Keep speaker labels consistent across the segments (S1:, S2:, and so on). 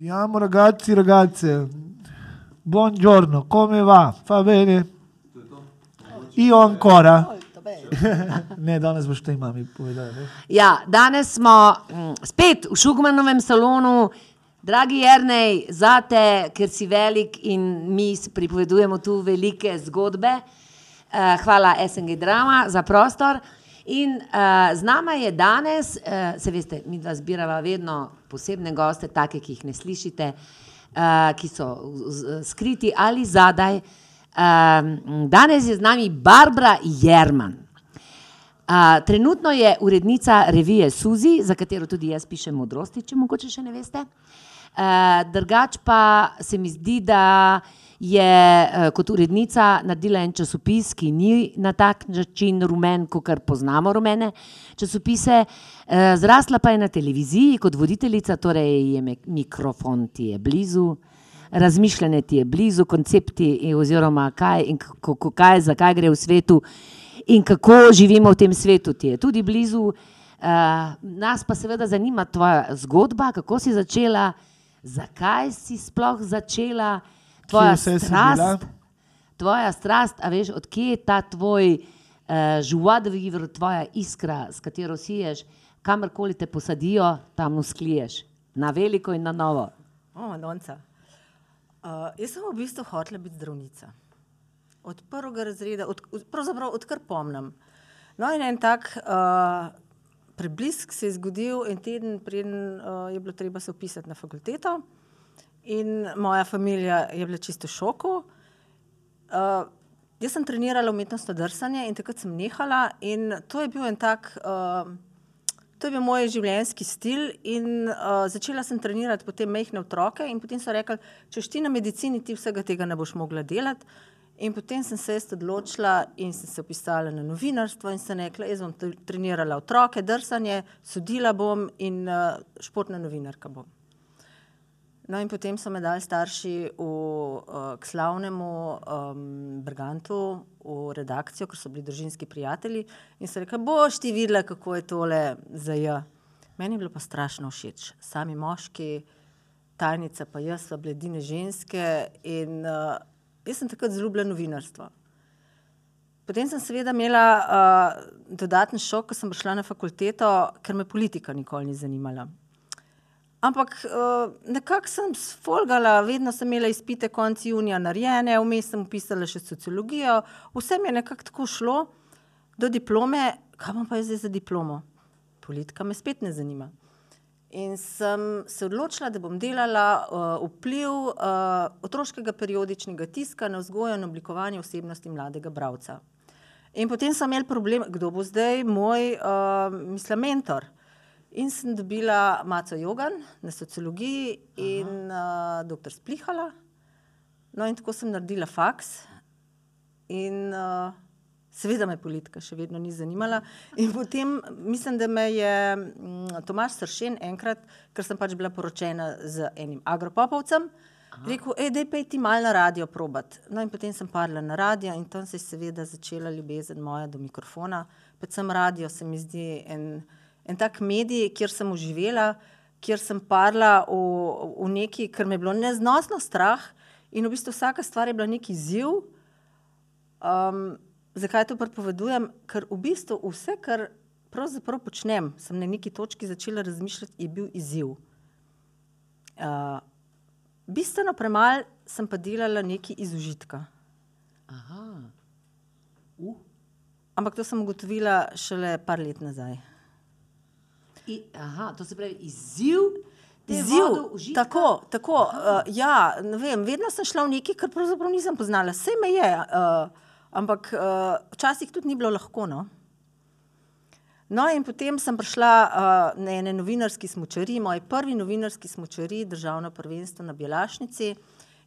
S1: Siamo ragazzi, ragazze. Buongiorno, come va? Fa bene? Io ancora? Ne, danes boš tej mami povedala. Ne?
S2: Ja, danes smo mm, spet v Šugmanovem salonu. Dragi Jrnej, zate, ker si velik in mi pripovedujemo tu velike zgodbe. Eh, hvala SNG Drama za prostor. In uh, z nama je danes, uh, se veste, mi dva zbirava vedno posebne goste, take, ki jih ne slišite, uh, ki so skriti ali zadaj. Um, danes je z nami Barbara Jerman. Uh, trenutno je urednica revije Suzi, za katero tudi jaz pišem modrosti, če mogoče še ne veste. Uh, drugač pa se mi zdi, da je uh, kot urednica naredila en časopis, ki ni na tak način rumen, kot kar poznamo rumene časopise. Uh, zrasla pa je na televiziji kot voditeljica, torej je mikrofon ti je blizu. Razmišljanje ti je blizu, koncepti, eh, oziroma kaj, in kako, kaj, zakaj gre v svetu, in kako živimo v tem svetu, ti je tudi blizu. Nas pa seveda zanima tvoja zgodba, kako si začela, zakaj si sploh začela, tvoja strast. Tvoja strast, a veš, odkje je ta tvoj uh, žuad vivr, tvoja iskra, s katero siješ, kamorkoli te posadijo, tam uskliješ, na veliko in na novo.
S3: O, Madonca. Uh, jaz sem v bistvu hotela biti zdravnica. Od prvega razreda, od, od- pravzaprav odkar pomnim. No, in en tak uh, preblisk se je zgodil en teden, preden uh, je bilo treba se upisati na fakulteto. In moja družina je bila čisto v šoku. Uh, jaz sem trenirala umetnostno drsanje in takrat sem nehala, in to je bil en tak. Uh, To je bil moj življenjski stil in uh, začela sem trenirati potem mehne otroke potem so rekli, če ti na medicini, ti vsega tega ne boš mogla delati. In potem sem se jaz odločila in sem se upisala na novinarstvo in sem rekla, jaz bom tre- trenirala otroke, drsanje, sodila bom in uh, športna novinarka bom. No, in potem so me dali starši v, uh, k slavnemu um, Brigantu, v redakcijo, ker so bili družinski prijatelji. In so rekli, boš ti videla, kako je tole za J. Meni je bilo pa strašno všeč. Sami moški, tajnica, pa jaz, sva bledine ženske. In uh, jaz sem takrat zelo ljubila novinarstvo. Potem sem seveda imela uh, dodaten šok, ko sem prišla na fakulteto, ker me politika nikoli ni zanimala. Ampak uh, nekako sem sfolgala, vedno sem imela izpite konec junija narejene, vmes sem upisala še sociologijo, vse mi je nekako tako šlo do diplome, kaj bom pa jaz zdaj za diplomo? Politika me spet ne zanima. In sem se odločila, da bom delala uh, vpliv uh, otroškega periodičnega tiska na vzgojo in oblikovanje osebnosti mladega bralca. In potem sem imela problem, kdo bo zdaj moj, uh, mislim, mentor. In sem dobila Maco Jogan na sociologiji in uh, dr. Splihala. No, in tako sem naredila faks. In uh, seveda me politika še vedno ni zanimala. In potem mislim, da me je mm, Tomaš Sršen enkrat, ker sem pač bila poročena z enim agropopovcem, rekel, ej, dej pej ti mal na radio probat. No, in potem sem padla na radio in tam se je seveda začela ljubezen moja do mikrofona. Predvsem radio se mi zdi en, en tak medij, kjer sem uživela, kjer sem padla v, v neki, ker me je bilo neznosno strah in v bistvu vsaka stvar je bila neki izziv. Um, zakaj to pripovedujem? Ker v bistvu vse, kar pravzaprav počnem, sem na neki točki začela razmišljati, je bil izziv. Uh, bistveno premalo sem pa delala nekaj iz užitka.
S2: Aha. Uh.
S3: Ampak to sem ugotovila šele par let nazaj.
S2: I, aha, to se pravi izziv. užitka?
S3: tako, tako. Uh, ja, ne vem, vedno sem šla v nekaj, kar pravzaprav nisem poznala. Vse me je, uh, ampak uh, včasih tudi ni bilo lahko. No? No, in potem sem prišla uh, na ene novinarski smočari, moj prvi novinarski smočari, državno prvenstvo na Bjelašnici.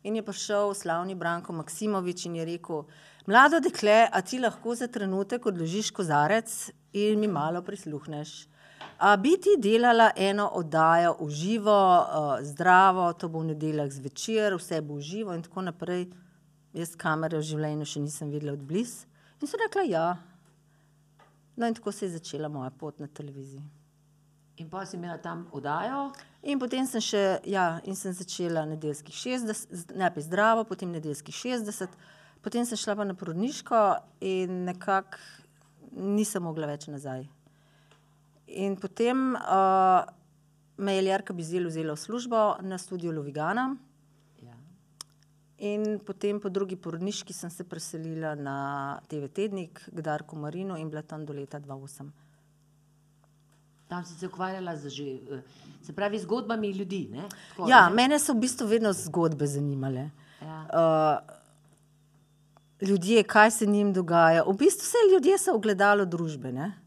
S3: In je prišel slavni Branko Maksimovič in je rekel: Mlado dekle, a ti lahko za trenutek odložiš kozarec in mi malo prisluhneš. A bi ti delala eno oddajo v živo, uh, zdravo, to bo v nedeljah zvečer, vse bo v živo in tako naprej. Jaz kamere v življenju še nisem videla od blizu. In so rekla, ja. No, in tako se je začela moja pot na televiziji.
S2: In pa si imela tam oddajo.
S3: In potem sem še, ja, in sem začela nedeljskih 60, najprej zdravo, potem nedeljskih 60, potem sem šla pa na porodniško in nekako nisem mogla več nazaj. In potem uh, me je Ljarka Bizel vzela v službo na studiu Lovigana.
S2: Ja.
S3: In potem po drugi porodniški sem se preselila na TV Tednik, k Darku Marinu in bila tam do leta 2008.
S2: Tam si se ukvarjala z, že, eh, se pravi, zgodbami ljudi. Ne? Tako,
S3: Ja,
S2: ne?
S3: mene so v bistvu vedno zgodbe zanimale.
S2: Ja.
S3: Uh, ljudje, kaj se njim dogaja. V bistvu vse ljudje so ogledalo družbe. Ne?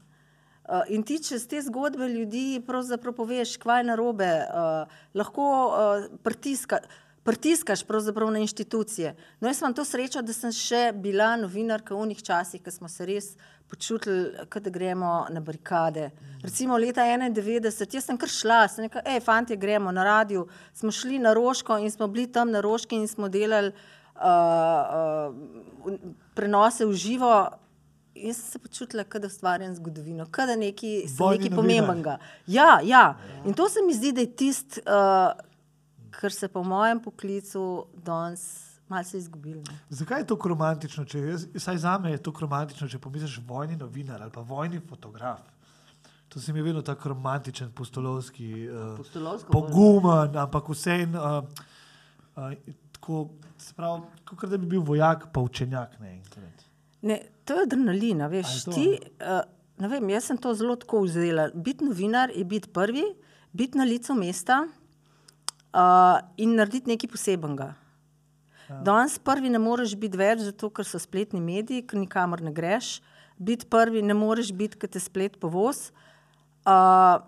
S3: Uh, in ti čez te zgodbe ljudi pravzaprav poveš, kaj je narobe, uh, lahko uh, pritiska, pritiskaš pravzaprav na inštitucije. No, jaz imam to srečo, da sem še bila novinarka v unih časih, ko smo se res počutili, da gremo na barikade. Recimo leta 91, jaz sem kar šla, sem rekla, hej, fanti, gremo na radio. Smo šli na Roško in smo bili tam na Roški in smo delali uh, uh, prenose v živo. Jaz sem se počutila, da ustvarjam zgodovino, da neki, sem nekaj pomembnega. Ja, ja. In to se mi zdi, da je tisto, uh, kar se po mojem poklicu danes malce izgubilo. no.
S1: Zakaj je to romantično? Če, jaz, saj za me je to romantično, če pomisliš vojni novinar ali pa vojni fotograf. To se mi je vedno tako romantičen, postolovski, uh,
S2: Pustolovsko bolj.
S1: pogumen, ampak vseeno uh, uh, tako, se pravi, kot da bi bil vojak, pa učenjak naenkrat.
S3: Ne, to je adrenalin, a
S1: A je
S3: veš. Ti, uh, ne vem, jaz sem to zelo tako vzela. Biti novinar je biti prvi, biti na licu mesta uh, in narediti nekaj posebenega.
S1: Ja.
S3: Danes prvi ne moreš biti več, zato ker so spletni mediji, ker nikamor ne greš. Biti prvi ne moreš biti, ker te splet povoz. Uh,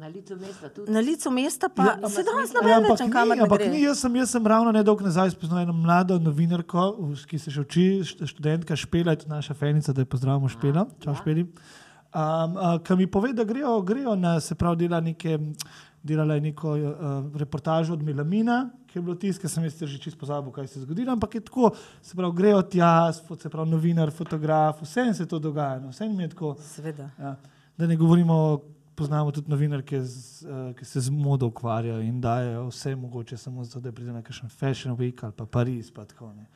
S2: Na licu mesta tudi.
S3: na licu mesta pa
S1: Ja,
S3: ja, se danes
S1: Ja,
S3: ne vem,
S1: ni,
S3: kamor ne
S1: ampak
S3: gre.
S1: ni, jaz, sem, jaz sem ravno nedolgo nazaj spoznal eno mlado novinarko, ki se še uči, št- študentka Špela, je tudi naša fenica, da jo pozdravimo Špela. Čau, Špeli. Um, uh, ki mi pove, da grejo, grejo na, se pravi, dela neke, delala je neko uh, reportažo od Milamina, ki je bilo tisto, sem jaz že čisto pozabil, kaj se je zgodilo, ampak je tako, se pravi, grejo tja, se pravi, novinar, fotograf, vse se to dogaja, no, vse mi je tako.
S3: Seveda.
S1: Ja. Da ne govorimo, poznamo tudi novinarke, z, uh, ki se z modo ukvarjajo in dajo vse mogoče, samo zato, da pride na kakšen fashion week ali pa Pariz. Pa tako, ne.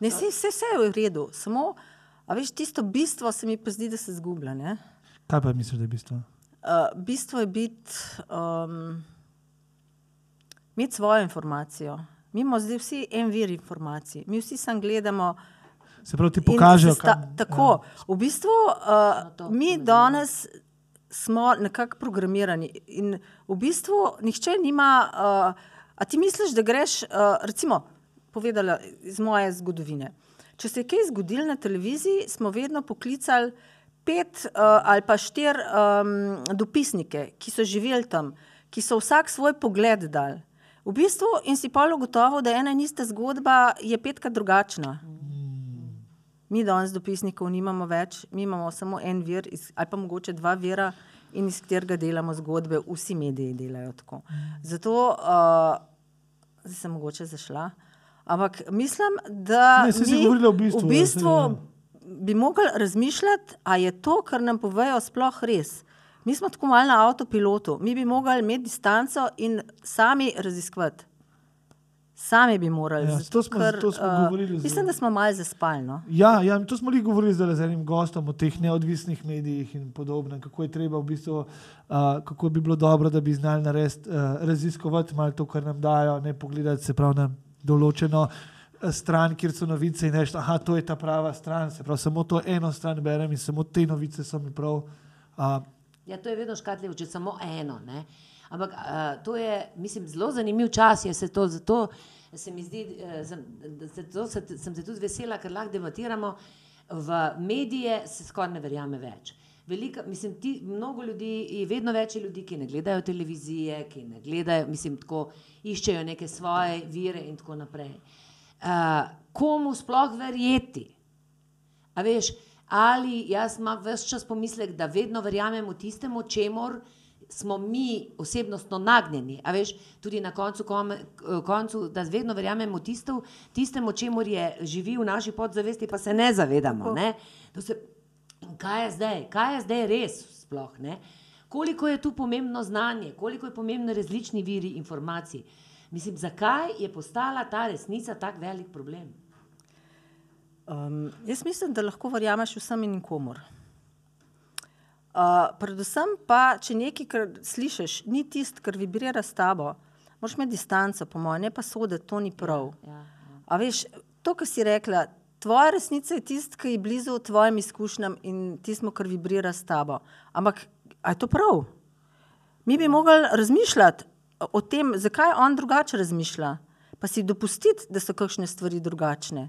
S3: Ne, vse, vse, vse je v redu, samo, a veš, tisto bistvo se mi pa zdi, da se zgublja. ne.
S1: Kaj pa misliš, da je bistvo?
S3: Uh, bistvo je biti, um, imeti svojo informacijo. Mi imamo zdaj vsi en vir informacij, mi vsi samo gledamo.
S1: Se pravi, ti pokažejo,
S3: sesta-
S1: kam-
S3: Tako. V bistvu uh, mi danes smo nekako programirani in v bistvu nihče nima. Uh, a ti misliš, da greš, uh, recimo, povedala iz moje zgodovine. Če se je kaj zgodilo na televiziji, smo vedno poklicali pet uh, ali pa štiri um, dopisnike, ki so živeli tam, ki so vsak svoj pogled dal. V bistvu in si pa ugotovil, da ena in ista zgodba je petkrat drugačna. Mi danes dopisnikov nimamo več, mi imamo samo en vir, iz, ali pa mogoče dva vira, in iz katerega delamo zgodbe, vsi mediji delajo tako. Zato uh, sem mogoče zašla. Ampak mislim, da
S1: Ne,
S3: mi
S1: v bistvu,
S3: v bistvu
S1: ja, saj,
S3: bi mogli razmišljati, a je to, kar nam povejo, sploh res. Mi smo tako malo na avtopilotu, mi bi mogli imeti distanco in sami raziskovati. Sami bi morali.
S1: Ja,
S3: zato
S1: to smo-
S3: ker,
S1: to smo
S3: eh,
S1: govorili
S3: Mislim, da smo malo zaspali. No?
S1: Ja, ja, to smo li govorili z enim gostom o teh neodvisnih medijih in podobno, kako je treba v bistvu, uh, kako bi bilo dobro, da bi znali narediti, uh, raziskovati malo to, kar nam dajo, ne pogledati se prav na določeno stran, kjer so novice in reči, da to je ta prava stran, se pravi, samo to eno stran berem in samo te novice so mi prav. Uh,
S2: Ja, to je vedno škatljivo, če samo eno. Ne? Ampak uh, to je, mislim, zelo zanimiv čas. je Se to, zato se mi zdi, uh, sem, da se, sem se tudi vesela, ker lahko debatiramo. V medije se skoraj ne verjame več. Velika, mislim, ti, mnogo ljudi, vedno več je ljudi, ki ne gledajo televizije, ki ne gledajo, mislim, tako iščejo neke svoje vire in tako naprej. Uh, komu sploh verjeti? A veš, ali jaz imam vse čas pomislek, da vedno verjamemo tistemu, čemor smo mi osebnostno nagnjeni. A veš, tudi na koncu, kom, koncu da vedno verjamemo tisto, tistemu, čemor je živi v naši podzavesti, pa se ne zavedamo. Ne? To Se, kaj je zdaj? Kaj je zdaj res sploh? Ne? koliko je tu pomembno znanje, koliko je pomembno različni viri informacij. Mislim, zakaj je postala ta resnica tako velik problem?
S3: Um, jaz mislim, da lahko verjameš vsem in nikomor. Uh, predvsem pa, če nekaj, kar slišiš, ni tisto, kar vibrira s tabo, moraš imeti distanco, po mojem, ne pa soditi, to ni prav.
S2: Ja, ja.
S3: A veš, to, kar si rekla, tvoja resnica je tisto, ki je blizu tvojim izkušnjam in tisto, kar vibrira s tabo. Ampak, je to prav? Mi bi mogli razmišljati o tem, zakaj on drugače razmišlja, pa si dopustiti, da so kakšne stvari drugačne.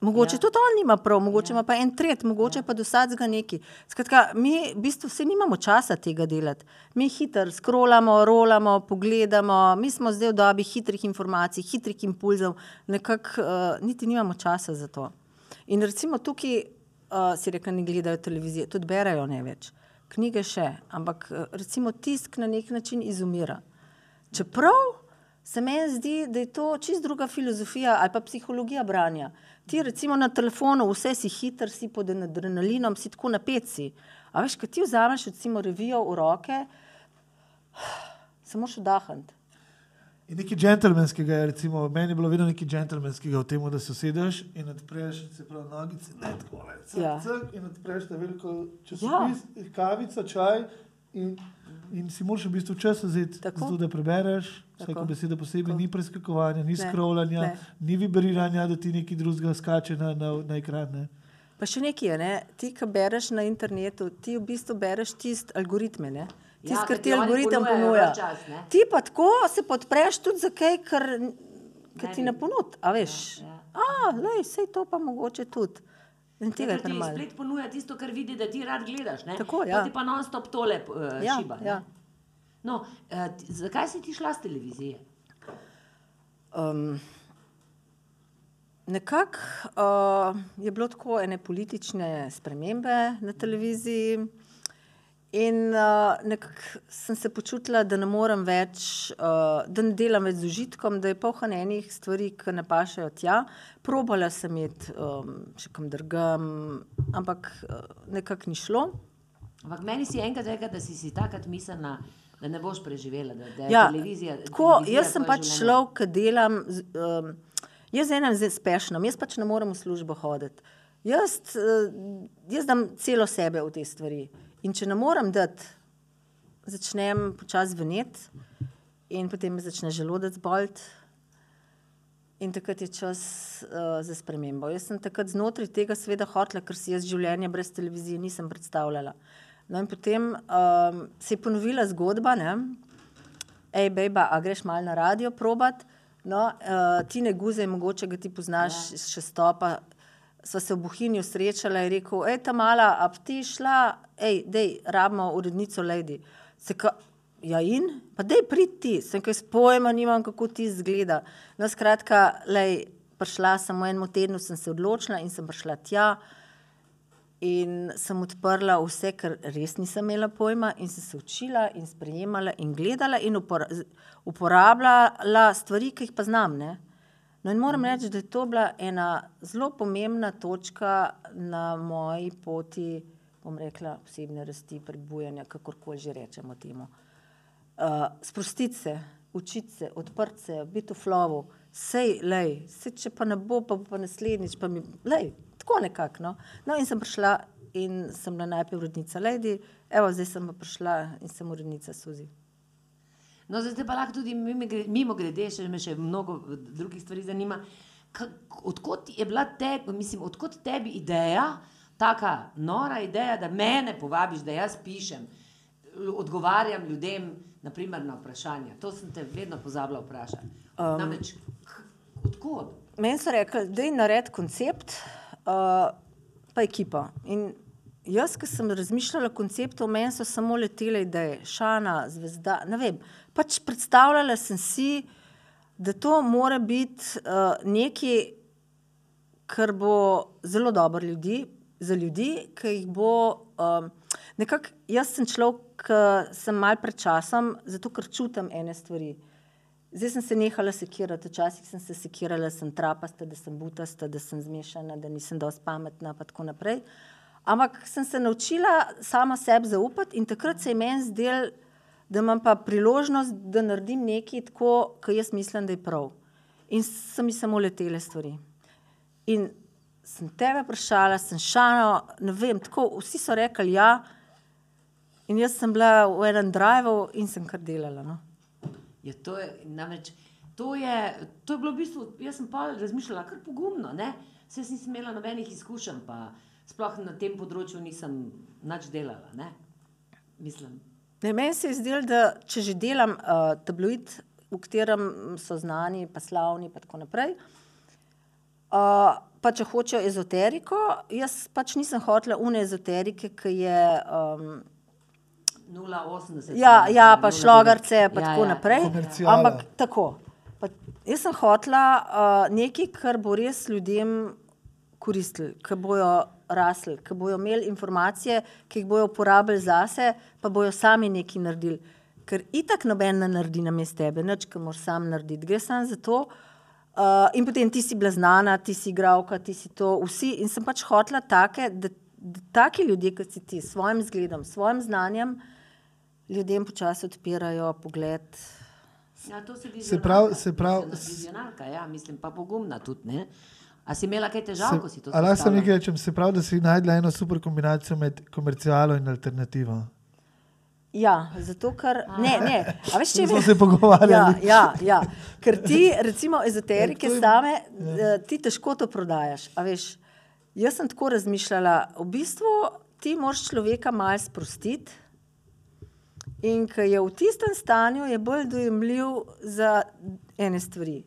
S3: Mogoče
S2: Ja.
S3: tudi on nima prav, mogoče ima pa en tret, mogoče pa do vsakega neki. Skratka, mi v bistvu vse nimamo časa tega delati. Mi hitro scrollamo, rolamo, pogledamo, mi smo zdaj v dobi hitrih informacij, hitrih impulzov, nekako uh, niti nimamo časa za to. In recimo tukaj uh, si rekel, ne gledajo televizije, tudi berajo ne več. Knjige še, ampak uh, recimo tisk na nek način izumira. Čeprav se meni zdi, da je to čist druga filozofija ali pa psihologija branja. Ti recimo na telefonu, vse si hiter, si pod adrenalinom, si tako napet si. A veš, kad ti vzameš recimo revijo v roke, se moraš vdahniti.
S1: In nekaj džentlmenskega je, recimo, meni je bilo vedno nekaj džentlmenskega v tem, da se usedeš in odpreš, se pravi, nogice, ne tako le,
S3: Ja.
S1: in odpreš ta veliko časopis, ja. kavica, čaj. In, in si moraš v bistvu čas vzeti, zato, da prebereš vsako
S3: Tako.
S1: besedo posebej,
S3: Tako.
S1: ni preskakovanja, ni
S3: ne.
S1: ni vibriranja, da ti nekaj drugega skače na, na, na ekran. Ne.
S3: Pa še nekaj je, ne? ti, ki bereš na internetu, ti v bistvu bereš tiste algoritme. Ne? Tisto,
S2: Ja,
S3: kar
S2: ker
S3: ti algoritem ponuja.
S2: čas, ne?
S3: Ti pa tako se podpreš tudi za kaj, kar, kar
S2: Ne
S3: ti ne ponud. A veš,
S2: Ja, ja.
S3: a, lej, sej to pa mogoče tudi. In tega je premalo.
S2: splet ponuja tisto, kar vidi, da ti rad gledaš. Ne?
S3: Tako,
S2: Pa
S3: ja.
S2: ti pa non-stop tole uh,
S3: Ja,
S2: šiba. ne. No, uh, zakaj si ti šla z televizije?
S3: Um, Nekako uh, je bilo tako ene politične spremembe na televiziji, in uh, nekako sem se počutila, da ne morem več, uh, da ne delam več z užitkom, da je polhan enih stvari, ki ne pašajo tja. Probala sem iti um, še kam drugam, ampak uh, nekako ni šlo.
S2: Ampak meni si enkrat rekel, da si si takrat mislila, da ne boš preživela. Da, da je
S3: Ja,
S2: televizija,
S3: tako,
S2: televizija
S3: jaz sem pač človek, ki delam. z- Um, jaz enem zdaj spešno, jaz pač ne morem v službo hoditi. Jaz, uh, jaz dam celo sebe v te stvari. In če ne morem dati, začnem počasi veneti, in potem me začne želodec boleti. In takrat je čas uh, za spremembo. Jaz sem takrat znotraj tega sveda hotla, ker si jaz življenje brez televizije nisem predstavljala. No in potem um, se je ponovila zgodba, ne? Ej, bejba, a greš malo na radio probat? No, uh, ti ne guze, mogoče ga ti poznaš ja. še stopa. Sva se v Bohinju srečala in rekel, ej, ta mala, a ti šla, ej, dej, rabimo urednico Lady. Se ka, ja in? Pa dej prid ti, sem kaj s pojma, nimam, kako ti izgleda. No, skratka, lej, prišla sem v enem tednu, sem se odločila in sem prišla tja. In sem odprla vse, kar res nisem imela pojma, in sem se učila, in sprejemala, in gledala, in upora uporabljala stvari, ki jih pa znam. Ne? No, in moram reči, da je to bila ena zelo pomembna točka na moji poti, bom rekla, osebne rasti, prebujanja, kakorkoli že rečemo temu. Uh, sprostiti se, učiti se, odprti se, biti v flowu, sej, lej, sej, če pa ne bo, pa bo pa naslednjič, pa mi, lej, tako nekako. No. no, in sem prišla in sem bila najprej urednica Lady, evo, zdaj sem pa prišla in sem urednica Suzi.
S2: No, zdaj pa lahko tudi mimo gre- mimo grede, še me še mnogo drugih stvari zanima. Odkot je bila tebi, mislim, odkot tebi ideja, taka nora ideja, da mene povabiš, da jaz pišem, l- odgovarjam ljudem, naprimer na vprašanja. To sem te vedno pozabila vprašati. Um, Namreč, odkot?
S3: Meni so rekli, da je nared koncept, uh, pa ekipa. In jaz, ki sem razmišljala o konceptu, meni so samo letele ideje, šana, zvezda. Ne vem. Pač predstavljala sem si, da to mora biti uh, nekaj, kar bo zelo dobro ljudi, za ljudi, ki jih bo. Um, nekako, jaz sem človek, ki sem mal pred časom, zato ker čutim ene stvari. Zdaj sem se nehala sekirati, včasih sem se sekirala, da sem trapasta, da sem butasta, da sem zmešana, da nisem dosti pametna, pa tako naprej. Ampak sem se naučila sama sebi zaupati in takrat se je meni zdel, da imam pa priložnost, da naredim nekaj tako, kot jaz mislim, da je prav. In so mi samo letele stvari. In sem tebe vprašala, sem šala, ne vem, tako, vsi so rekli ja. In jaz sem bila v enem drivu in sem kar delala. No.
S2: Ja, to je namreč. To je, to je bilo v bistvu, jaz sem pa razmišljala, kar pogumno. Ne? Saj nisem imela nobenih izkušenj, pa sploh na tem področju nisem nič delala. Ne? Mislim.
S3: Ne, meni se je zdelo, da če že delam uh, tabloid, v katerem so znani, pa slavni, in tako naprej. Uh, pa če hočejo ezoteriko, jaz pač nisem hotela une ezoterike, ki je. Um,
S2: 0,80.
S3: Ja, ja, pa
S2: 0,9.
S3: šlogarce, pa
S2: Ja,
S3: tako
S2: ja.
S3: naprej.
S1: Komerciala.
S3: Ampak tako. Pa, jaz sem hotela uh, nekaj, kar bo res ljudem koristilo, ki bojo rasli, ki bojo imeli informacije, ki jih bojo uporabljali zase, pa bojo sami nekaj naredili. Ker itak noben ne naredi na mestu tebe, nič, kar moraš sam narediti. Gre samo za to. Uh, in potem ti si bila znana, ti si igralka, ti si to, vsi. In sem pač hotela take, da, da taki ljudje, kot si ti, s svojim zgledom, s svojim znanjem, ljudem počasi odpirajo pogled.
S2: Ja, to se vidi.
S1: Se pravi- se pravi-
S2: Vizionarka, ja, mislim, pa pogumna tudi. Ne? A si imela kaj težav, ko si to
S1: Ali lahko sem nekaj rečem, se pravi, da si najdla eno super kombinacijo med komercialo in alternativo.
S3: Ja, zato ker. Ne, ne. A veš, če
S1: Smo se pogovarjali.
S3: Ja, ja, ja. Ker ti, recimo, ezoterike
S1: Ja, je-
S3: same, eh, ti težko to prodajaš. A veš, jaz sem tako razmišljala. V bistvu ti moraš človeka malo sprostiti. In ki je v tistem stanju, je bolj dojemljiv za ene stvari.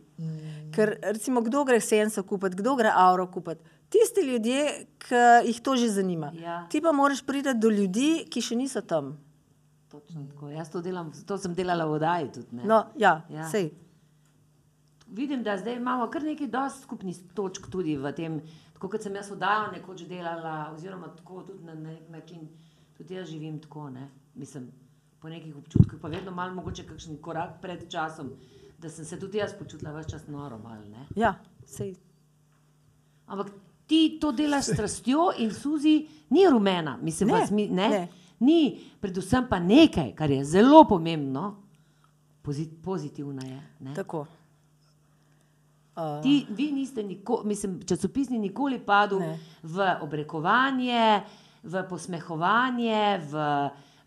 S3: Ker, recimo, kdo gre senso kupiti, kdo gre avro kupiti. Tisti ljudje, ki jih to že zanima.
S2: Ja.
S3: Ti pa moraš priti do ljudi, ki še niso tam.
S2: Točno tako. Jaz to delam, to sem delala v oddaji tudi. Ne?
S3: No, ja,
S2: Ja.
S3: ja. sej.
S2: Vidim, da zdaj imamo kar nekaj dosti skupnih točk tudi v tem, tako kot sem jaz oddajo nekoč delala, oziroma tako tudi na nek način, tudi jaz živim tako, ne? mislim, po nekih občutkih, pa vedno malo mogoče kakšen korak pred časom, da sem se tudi jaz počutila več čas noro malo, ne.
S3: Ja, sej.
S2: Ampak ti to delaš s strastjo in suzi ni rumena, mislim,
S3: Ne,
S2: vas, mi, ne?
S3: ne.
S2: ni, predvsem pa nekaj, kar je zelo pomembno, pozit, pozitivna je. Ne?
S3: Tako. Uh,
S2: Ti, vi niste, niko, mislim, časopis ni nikoli padel. Ne. v obrekovanje, v posmehovanje, v,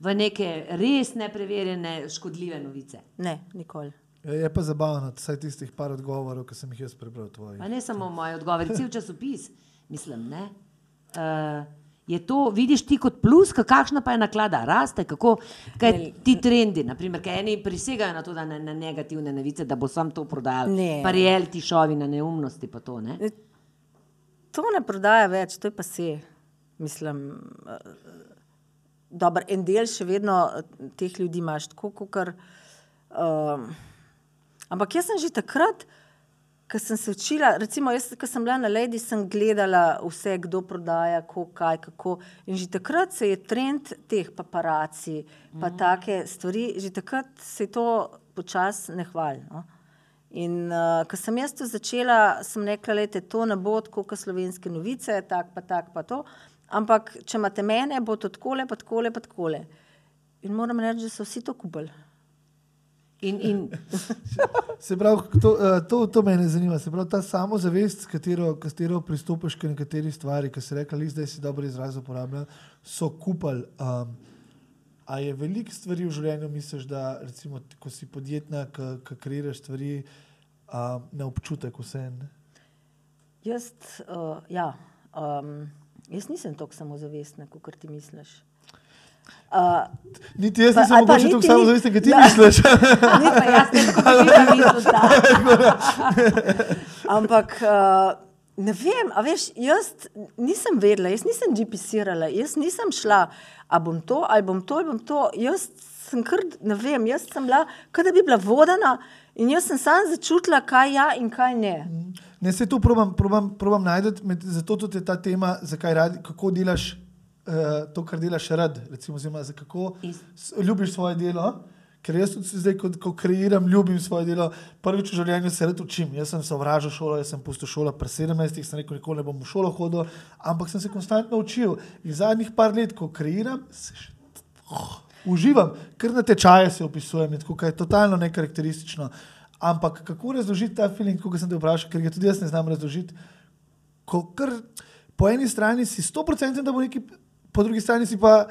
S2: v neke res nepreverjene, škodljive novice.
S3: ne, nikoli.
S1: Je je pa zabavno, vsaj tistih par odgovorov, ki sem jih jaz prebral tvojih.
S2: Pa ne samo moj odgovor, cel časopis, mislim. Ne? Uh, je to, vidiš ti kot plus, ka- kakšna pa je naklada, raste, kako kaj
S3: Ne.
S2: ti trendi, naprimer, kaj eni prisegajo na to, da na, na negativne novice, da bo sam to prodajal.
S3: Ne.
S2: Pa reality šovi na neumnosti, pa to ne.
S3: To ne prodaja več, to je pa se. Mislim, uh, dober, en del še vedno eh, teh ljudi imaš, tako kot. Um, ampak jaz sem že takrat, ko sem se učila, recimo, jaz, ko sem bila na Lady, sem gledala vse, kdo prodaja, ko, kaj, kako. In že takrat se je trend teh paparaci, pa mm. take stvari, že takrat se je to počasi ne hvali. No? In uh, ko sem jaz to začela, sem rekla, da to ne bo tako kot slovenske novice, tak pa tak pa to. Ampak če imate mene, bo to tako, pa tako, pa tako. In moram reči, da so vsi to kupili.
S2: In, in
S1: Se pravi, to, eh, to, to me zanima. Se pravi, ta samozavest, s katero, katero pristopiš k nekaterih stvari, ki si rekla, da si dobro izraz uporabljala, so kupali. Um, a je veliko stvari v življenju, misliš, da recimo, ko si podjetna, ki kreiraš stvari, um, na občutek vseeno?
S3: Jaz, uh, ja, um, jaz nisem tako samozavestna, kot ti misliš. Uh,
S1: Niti jaz nisem mogoče tako
S3: niti-
S1: samozavesten, kot ti
S3: Ja.
S1: misliš.
S2: ni pa jaz, ne tako da.
S3: ampak uh, ne vem, a veš, jaz nisem vedela, jaz nisem GPS-irala, jaz nisem šla, a bom to, ali bom to, ali bom to. Jaz sem kar, ne vem, jaz sem bila, kot da bi bila vodena in jaz sem sam začutila, kaj ja in kaj ne.
S1: Ne, se to probam, probam, probam najti, zato tudi je ta tema, zakaj radi, kako delaš uh, to, kar delaš rad, recimo, oziroma za kako s- ljubiš svoje delo. Ker jaz tudi zdaj, ko, ko kreiram, ljubim svoje delo, prvič v življenju se rad učim. Jaz sem sovražil šolo, jaz sem pustil šolo pri 17, sem rekel, nikoli ne bom v šolo hodil, ampak sem se konstantno učil. In zadnjih par let, ko kreiram, se še, oh, uživam, ker na tečaje se opisujem, in tako, kar je totalno nekarakteristično. Ampak kako razložiti ta feeling, kot sem te vprašal, ker ga tudi jaz ne znam razložiti. Ko kar po eni strani si 100% da bo nekaj, po drugi strani pa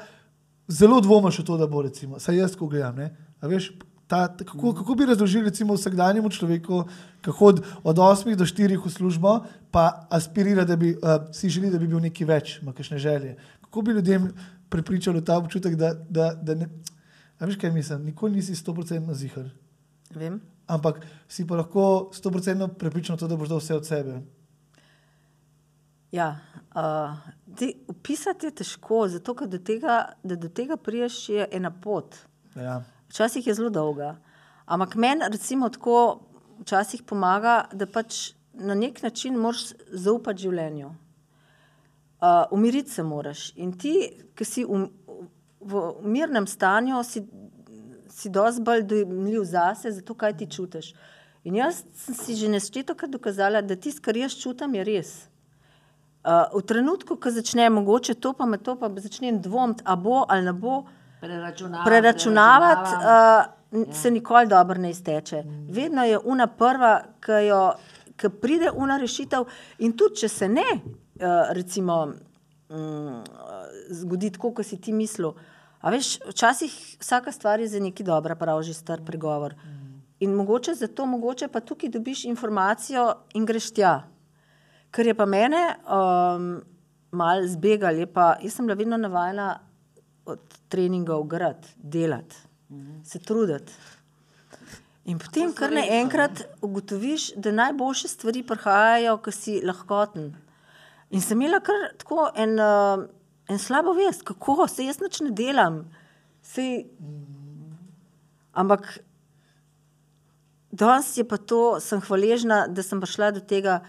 S1: zelo dvomiš v to, da bo, recimo, saj jaz, ko gledam. Veš, ta, ta, kako, kako bi razložili vsakdanjemu človeku, kako od, od 8 do 4 v službo, pa aspirira, da bi uh, si želi, da bi bil nekaj več, ima kakšne želje. Kako bi ljudem prepričali ta občutek, da, da, da ne. A veš, kaj mislim? Nikoli nisi 100% zihar.
S3: Vem.
S1: Ampak si pa lahko 100% prepričan, to, da boš dal vse od sebe.
S3: Ja, uh, te, opisati je težko, zato ker do tega, da do tega priješ, je ena pot.
S1: Ja.
S3: Včasih je zelo dolga. Ampak meni, recimo, tako včasih pomaga, da pač na nek način moraš zaupati življenju. Uh, umiriti se moraš. In ti, ki si um, v mirnem stanju, si, si dosti bolj dojemljiv zase, zato kaj ti čutiš. In jaz sem si že neštetokrat dokazala, da tisto, kar jaz čutim, je res. Uh, v trenutku, ko začne mogoče to, pa me to, pa začnem dvomiti, a bo ali ne bo,
S2: Preračunavati.
S3: preračunavati,
S2: preračunavam.
S3: uh, ja. se nikoli dobro ne izteče. Vedno je una prva, ki, jo, ki pride una rešitev, in tudi če se ne, uh, recimo, um, zgodi tako, kot si ti mislil. A veš, včasih vsaka stvar je za neki dobra, pravi že star pregovor. In mogoče zato, mogoče pa tukaj dobiš informacijo in greš tja. Kar je pa mene um, malo zbegal, je pa, jaz sem bila vedno navajena od treningov grad, delati, se truditi. In potem, kar naenkrat ugotoviš, da najboljše stvari prihajajo, ko si lahkoten. In sem imela kar tako en, uh, en slabo vest, kako se jaz nič ne delam. Sej, ampak danes je pa to, sem hvaležna, da sem prišla do tega,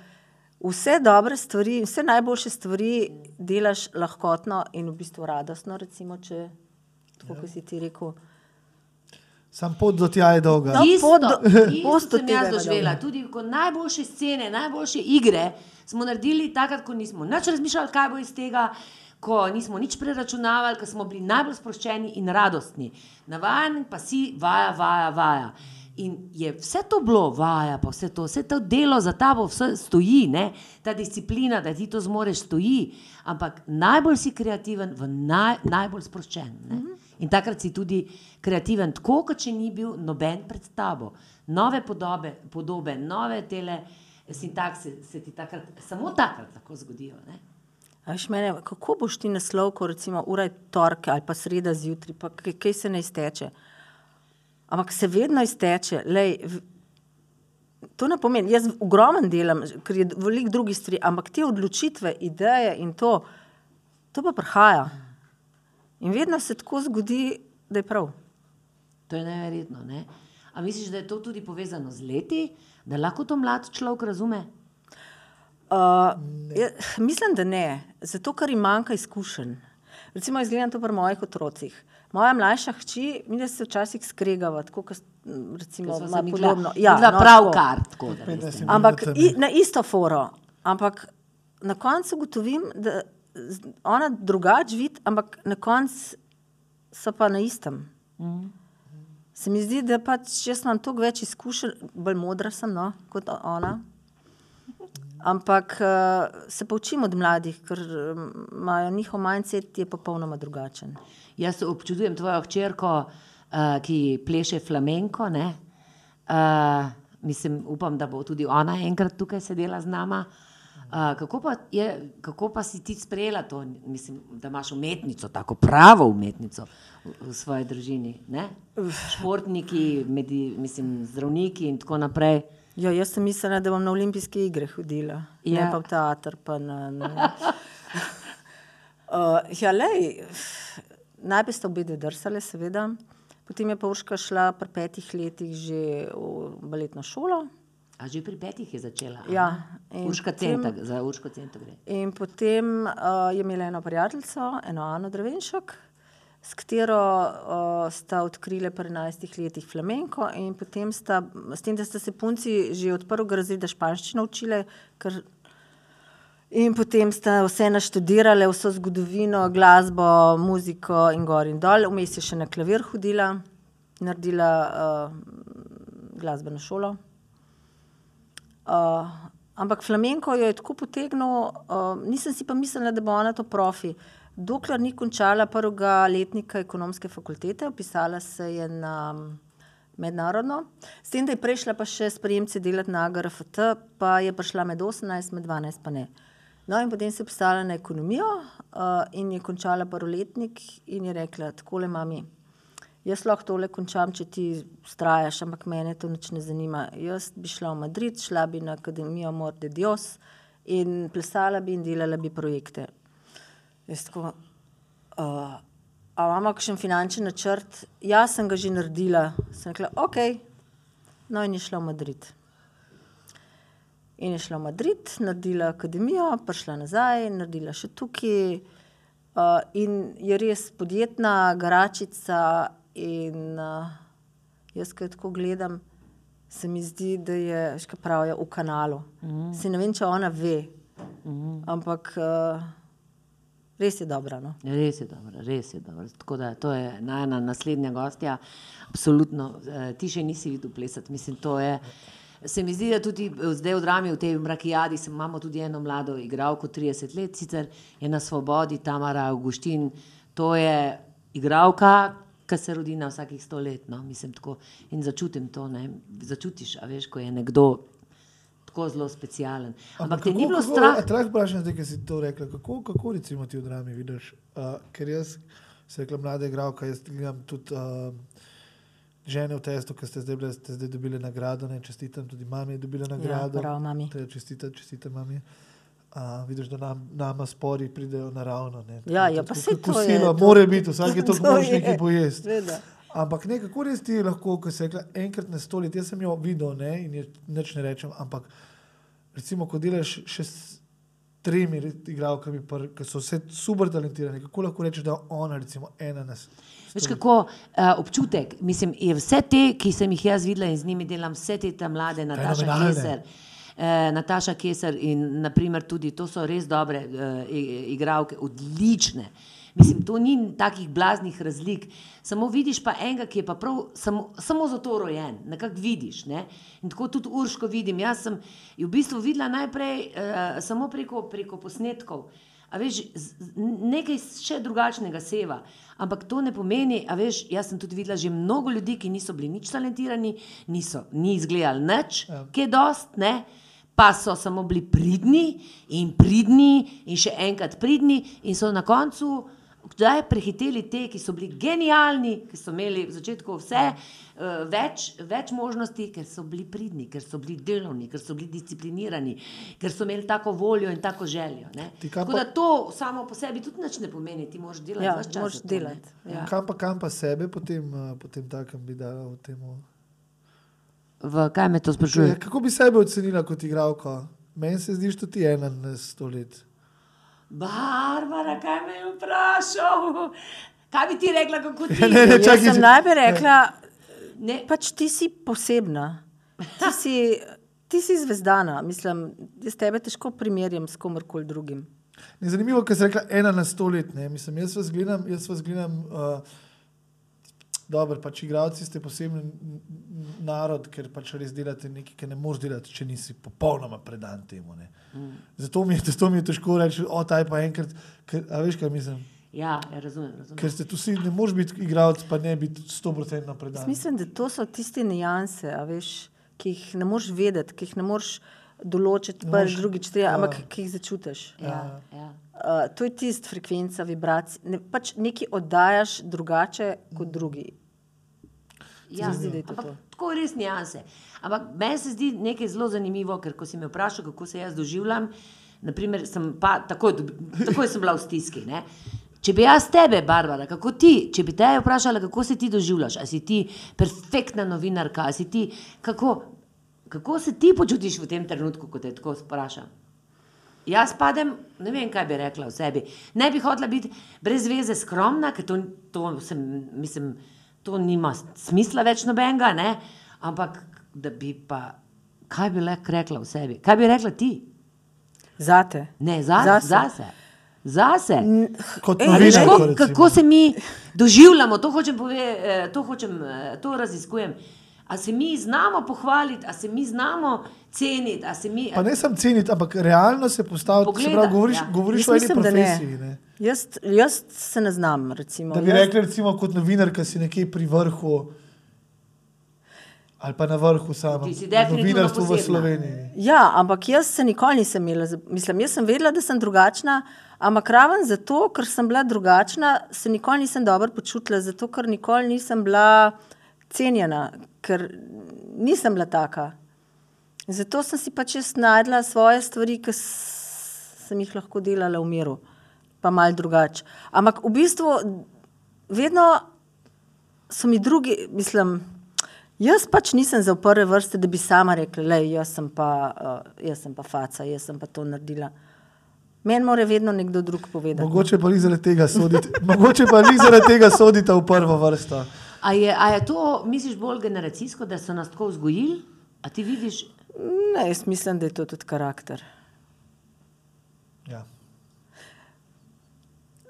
S3: vse dobre stvari, vse najboljše stvari delaš lahkotno in v bistvu radostno, recimo, če, tako kot si ti rekel.
S1: Sam pot do tja je dolga.
S3: No,
S2: Isto,
S3: pot do-
S2: isto sem jaz doživela. Tudi ko najboljše scene, najboljše igre smo naredili takrat, ko nismo nič razmišljali, kaj bo iz tega, ko nismo nič preračunavali, ko smo bili najbolj sproščeni in radostni. Navajen pa si vaja, vaja, vaja. In je vse to bilo, vaja, pa vse to, vse to delo za tabo vse stoji, ne? ta disciplina, da ti to zmoreš, stoji. Ampak najbolj si kreativen, naj, najbolj sproščen. Ne? In takrat si tudi kreativen, tako kot če ni bil noben pred tabo. Nove podobe, podobe nove tele sintakse se ti takrat, samo takrat lahko zgodijo. Ne?
S3: A Veš, mene, kako boš ti naslov, ko recimo ura je torek ali pa sreda zjutraj, pa kaj, kaj se ne izteče. Ampak se vedno izteče. Lej, to ne pomeni, jaz ogromno delam, ker je veliko drugih stvari, ampak te odločitve, ideje in to, to pa prihaja. In vedno se tako zgodi, da je prav.
S2: To je neverjetno. Ne? A misliš, da je to tudi povezano z leti, da lahko to mlad človek razume?
S3: Uh, ja, mislim, da ne, zato ker jim manjka izkušenj. Recimo, jaz gledam to pri mojih otrocih. Moja mlajša hči, mi da se včasih skregava, tako kot recimo,
S2: midva-
S3: podobno.
S2: midva
S3: no,
S2: prav
S3: tako.
S2: da veste.
S1: 50
S3: Ampak i, na isto foro. Ampak na koncu ugotovim, da ona drugače vidi, ampak na koncu so pa na istem.
S2: Mhm.
S3: Se mi zdi, da pač jaz imam toliko več izkušenj, bolj modra sem no, kot ona. Ampak uh, se pa učim od mladih, ker um, imajo njihov mindset je popolnoma drugačen.
S2: Jaz občudujem tvojo hčerko, uh, ki pleše flamenko. ne. Mislim, upam, da bo tudi ona enkrat tukaj sedela z nama. Kako, pa je, kako pa si ti sprejela to, mislim, da imaš umetnico, tako pravo umetnico v, svoji družini? Ne? Športniki, mislim, zdravniki in tako naprej.
S3: Ja, jaz sem mislila, da bom na olimpijske igre hodila, ja. Ne pa v teater. Pa na, na... uh, ja, lej, najprej sta obe dve drsale, seveda. Potem je pa Urška šla pri petih letih že v baletno šolo.
S2: A že pri petih je začela?
S3: Ja,
S2: Urška
S3: potem-
S2: Centa, za Urško Cento gre.
S3: In potem uh, je imela eno prijateljico, eno Ano Drevenšek, s katero uh, sta odkrili pri 11 letih flamenko in potem sta, s tem, da sta se punci že od prvega razreda španščino učile, ker In potem sta vse naštudirale, vso zgodovino, glasbo, muziko in gor in dol. Vmes je še na klavir hodila, naredila uh, glasbeno šolo. Uh, ampak flamenko jo je tako potegnil, uh, nisem si pa mislila, da bo ona to profi. Dokler ni končala prvega letnika ekonomske fakultete, upisala se je na mednarodno, s tem, da je prešla pa še sprejemce delati na GRFT, pa je prišla med 18, med 12 pa ne. No, in potem se je postavila na ekonomijo uh, in je končala prvoletnik in je rekla: Tako le, mami, jaz lahko tole končam, če ti ustrajaš, ampak mene to nič ne zanima. Jaz bi šla v Madrid, šla bi na Akademijo Morde Dios in plesala bi in delala bi projekte. Jaz tako. Uh, A imamo kakšen finančni načrt? Jaz sem ga že naredila. Sem rekla, ok, no in je šla v Madrid. In je šla v Madrid, naredila akademijo, prišla nazaj, naredila še tukaj. Uh, in je res podjetna, garačica. In uh, jaz, ki tako gledam, se mi zdi, da je, škaj pravijo, v kanalu. Mm. Se ne vem, če ona ve, mm. ampak uh, res je dobra. No?
S2: Res je dobro, res je dobro. Tako da to je najna naslednja gostja. Absolutno, uh, ti še nisi videl plesati, mislim, to je. Se mi zdi, da tudi zdaj v drami, v tej mrakijadi, imamo tudi eno mlado igralko, 30 let, sicer je na svobodi Tamara Augustin. To je igralka, ki se rodi na vsakih sto let. No? Mislim, tako, in začutim to, ne? začutiš, a veš, ko je nekdo tako zelo specialen. Ampak, Ampak te ni bilo strah.
S1: Trajno vprašanje, zdaj, ki si to rekla. Kako, kako recimo ti v drami vidiš? Uh, ker jaz se rekla mlada igralka, jaz gledam tudi. Uh, žene v testu, ki ste zdaj, bile, ste zdaj dobili nagrado. Ne, čestitam tudi mami, je dobila nagrado.
S3: Ja, prav, mami.
S1: Čestitam, čestitam mami. Uh, vidiš, da nam, nama spori pridejo naravno. Ne,
S3: ja, ja, pa se to
S1: sila, mora biti, vsak je to mož nekaj pojesti. Ampak nekako res ti lahko, ko se je enkrat na stoli, jaz sem jo videl ne, in je, neč ne rečem, ampak recimo, ko delaš še s tremi igralkami, ki so vse super talentirani, kako lahko rečeš, da je ona recimo ena na svetu.
S2: Veš, kako uh, občutek, mislim, je vse te, ki sem jih jaz videla in z njimi delam, vse te tam mlade, Nataša Keser. Uh, Nataša Keser in naprimer tudi to so res dobre uh, igralke, odlične. Mislim, to ni takih blaznih razlik. Samo vidiš pa enega, ki je pa prav samo, samo za to rojen, nekako vidiš. Ne? In tako tudi Urško vidim. Jaz sem v bistvu videla najprej uh, samo preko, preko posnetkov. A veš, nekaj še drugačnega seva. Ampak to ne pomeni, a veš, jaz sem tudi videla že mnogo ljudi, ki niso bili nič talentirani, niso, ni izgledali nič, ja. ki je dost, ne, pa so samo bili pridni in pridni in še enkrat pridni in so na koncu kdaj prehiteli te, ki so bili genialni, ki so imeli v začetku vse, uh, več, več možnosti, ker so bili pridni, ker so bili delovni, ker so bili disciplinirani, ker so imeli tako voljo in tako željo. Tako pa... da to samo po sebi tudi nič ne pomeni, ti moraš delati.
S3: Ja, moraš delati.
S1: Ja. Kam pa kam pa sebe potem, uh, potem takem bi dal v tem?
S2: V kaj me to sprašuje?
S1: Ja, kako bi sebe ocenila kot igralka? Meni se zdi, da ti je ena na sto let.
S2: Barbara, kaj me je vprašal? Kaj bi ti rekla, kako ti
S3: je? Ne, ne, čakaj, sem najprej rekla, ne. pač ti si posebna. Ti si, ti si zvezdana. Mislim, jaz tebe težko primerjam s komorkoli drugim.
S1: Ne, zanimivo, ker si rekla ena na sto let. Mislim, jaz vas gledam. Jaz vas gledam uh, Dobro, pač igravci ste posebni narod, ker pač res delate nekaj, kar ne moreš delati, če nisi popolnoma predan temu. Mm. Zato, mi je, zato mi je težko reči, o taj pa enkrat, ker, a veš, kaj mislim.
S2: Ja, ja razumem, razumem.
S1: Ker ste tu vsi, ne moreš biti igralec, pa ne biti stoprocentno predan.
S3: Mislim, da to so tiste nijanse, veš, ki jih ne moreš vedeti, ki jih ne moreš določiti, pa že drugič, ja. ampak ki jih začutiš.
S2: Ja, ja.
S3: Uh, to je tisti frekvenca, vibracij. Ne, pač nekaj oddajaš drugače kot drugi.
S2: Ja, zdi, to ampak, to. Tako res nijanse. Ampak meni se zdi nekaj zelo zanimivo, ker ko si me vprašal, kako se jaz doživljam, naprimer, sem pa takoj, takoj sem bila v stiski. Ne? Če bi jaz tebe, Barbara, kako ti, če bi te vprašala, kako se ti doživljaš, ali si ti perfektna novinarka, ali si ti, kako, kako se ti počutiš v tem trenutku, ko te tako vprašam? Jaz padem, ne vem, kaj bi rekla o sebi. Ne bi hotela biti brez veze skromna, ker to, to, sem, mislim, to nima smisla več nobenega, ne? ampak da bi pa, kaj bi rekla o sebi? Kaj bi rekla ti?
S3: Zate.
S2: Ne, za,
S3: Zase.
S2: zase. Zase.
S1: Kot
S3: Ej,
S2: A veš,
S1: novinarko,
S2: kako, kako se mi doživljamo, to hočem povedati, to, hočem, eh, to raziskujem. A se mi znamo pohvaliti, a se mi znamo ceniti, a se mi.
S1: Pa ne sem ceniti, ampak realno se postaviti. Se
S2: Pogledati,
S1: pravi, govoriš,
S2: ja.
S1: govoriš o eni
S3: mislim, da ne.
S1: profesiji. Ne.
S3: Jaz, jaz se ne znam. Recimo.
S1: Da bi
S3: jaz,
S1: rekli, recimo, kot novinar, ki si nekje pri vrhu. Ali pa na vrhu.
S2: Ti si definitivno
S1: novinarstvu v. Sloveniji.
S3: Ja, ampak jaz se nikoli nisem imela, mislim, jaz sem vedela, da sem drugačna, ampak raven zato, ker sem bila drugačna, se nikoli nisem dobro počutila, zato ker nikoli nisem bila cenjena, ker nisem bila taka. Zato sem si pač jaz najdla svoje stvari, ki sem jih lahko delala v miru, pa mal drugače. Ampak v bistvu vedno so mi drugi, mislim, jaz pač nisem za v prve vrste, da bi sama rekla, da jaz, sem pa, uh, jaz sem pa faca, jaz sem pa to naredila. Meni mora vedno nekdo drug povedati.
S1: Mogoče pa ni zaradi tega soditi, mogoče pa ni zaradi tega soditi v prvo vrsto.
S2: A je, a je to, misliš, bolj generacijsko, da so nas tako vzgojili? A ti vidiš,
S3: Ne, jaz mislim, da je to tudi karakter.
S1: Ja.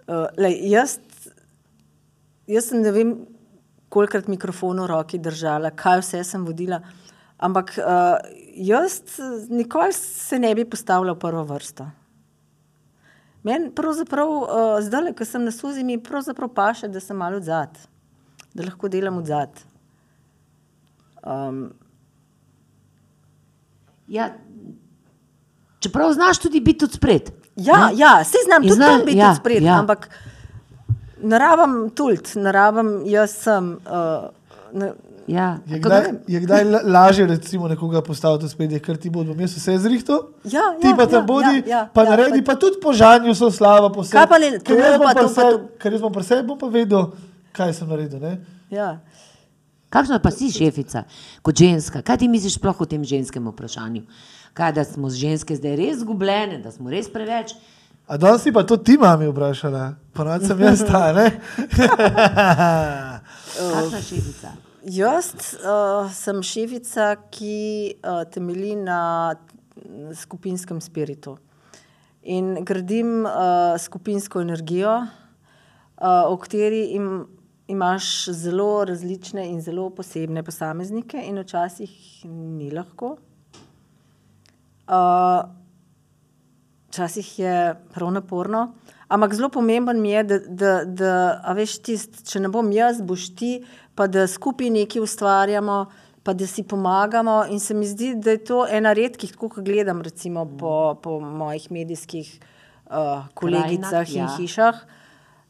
S3: Uh, lej, jaz, jaz sem ne vem, kolikrat mikrofon v roki držala, kaj vse sem vodila, ampak uh, jaz nikoli se ne bi postavila v prvo vrsto. Meni pravzaprav uh, zdaj, ko sem na suzi, mi pravzaprav paše, da sem malo odzad, da lahko delam odzad. Um,
S2: ja, čeprav znaš tudi biti od spred.
S3: Ja, ja se znam
S2: In
S3: tudi
S2: zna-
S3: biti
S2: ja,
S3: ja, spred,
S2: ja.
S3: ja. ampak ne rabim tult, ne rabim, jaz sem. Uh, ne,
S2: Ja.
S1: Je kdaj,
S3: ne
S1: je kdaj la- lažje recimo, nekoga postaviti spredje, ker ti bodo jaz vse zrihtal?
S3: Ja,
S1: ti
S3: ja,
S1: pa tam
S3: ja,
S1: bodi,
S3: ja, ja,
S1: pa
S3: ja,
S1: naredi,
S3: pa-
S1: pa tudi po žanju so slava. Po
S3: Kaj pa ne-
S1: ker
S3: to
S1: bom
S3: pa to.
S1: Ker jaz bom pri sebi bom pa vedel, kaj sem naredil. Ne?
S3: ja.
S2: Kakšna pa si šefica, kot ženska? Kaj ti misliš sploh o tem ženskem vprašanju? Kaj, da smo ženske zdaj res zgubljene, da smo res preveč?
S1: A danes si pa to ti mami vprašala, ponovadi sem jaz ta, ne?
S2: Kakšna šefica?
S3: Jaz uh, sem šefica, ki uh, temelji na skupinskem spiritu. In gradim uh, skupinsko energijo, uh, v kateri im, imaš zelo različne in zelo posebne posameznike, in včasih ni lahko. Uh, Včasih je prav naporno, ampak zelo pomemben mi je, da, da, da a veš, tist, če ne bom jaz, boš ti, pa da skupaj nekaj ustvarjamo, pa da si pomagamo. In se mi zdi, da je to ena redkih, tako kot gledam recimo po, po mojih medijskih uh, kolegicah
S2: Krajinah,
S3: in
S2: ja.
S3: hišah.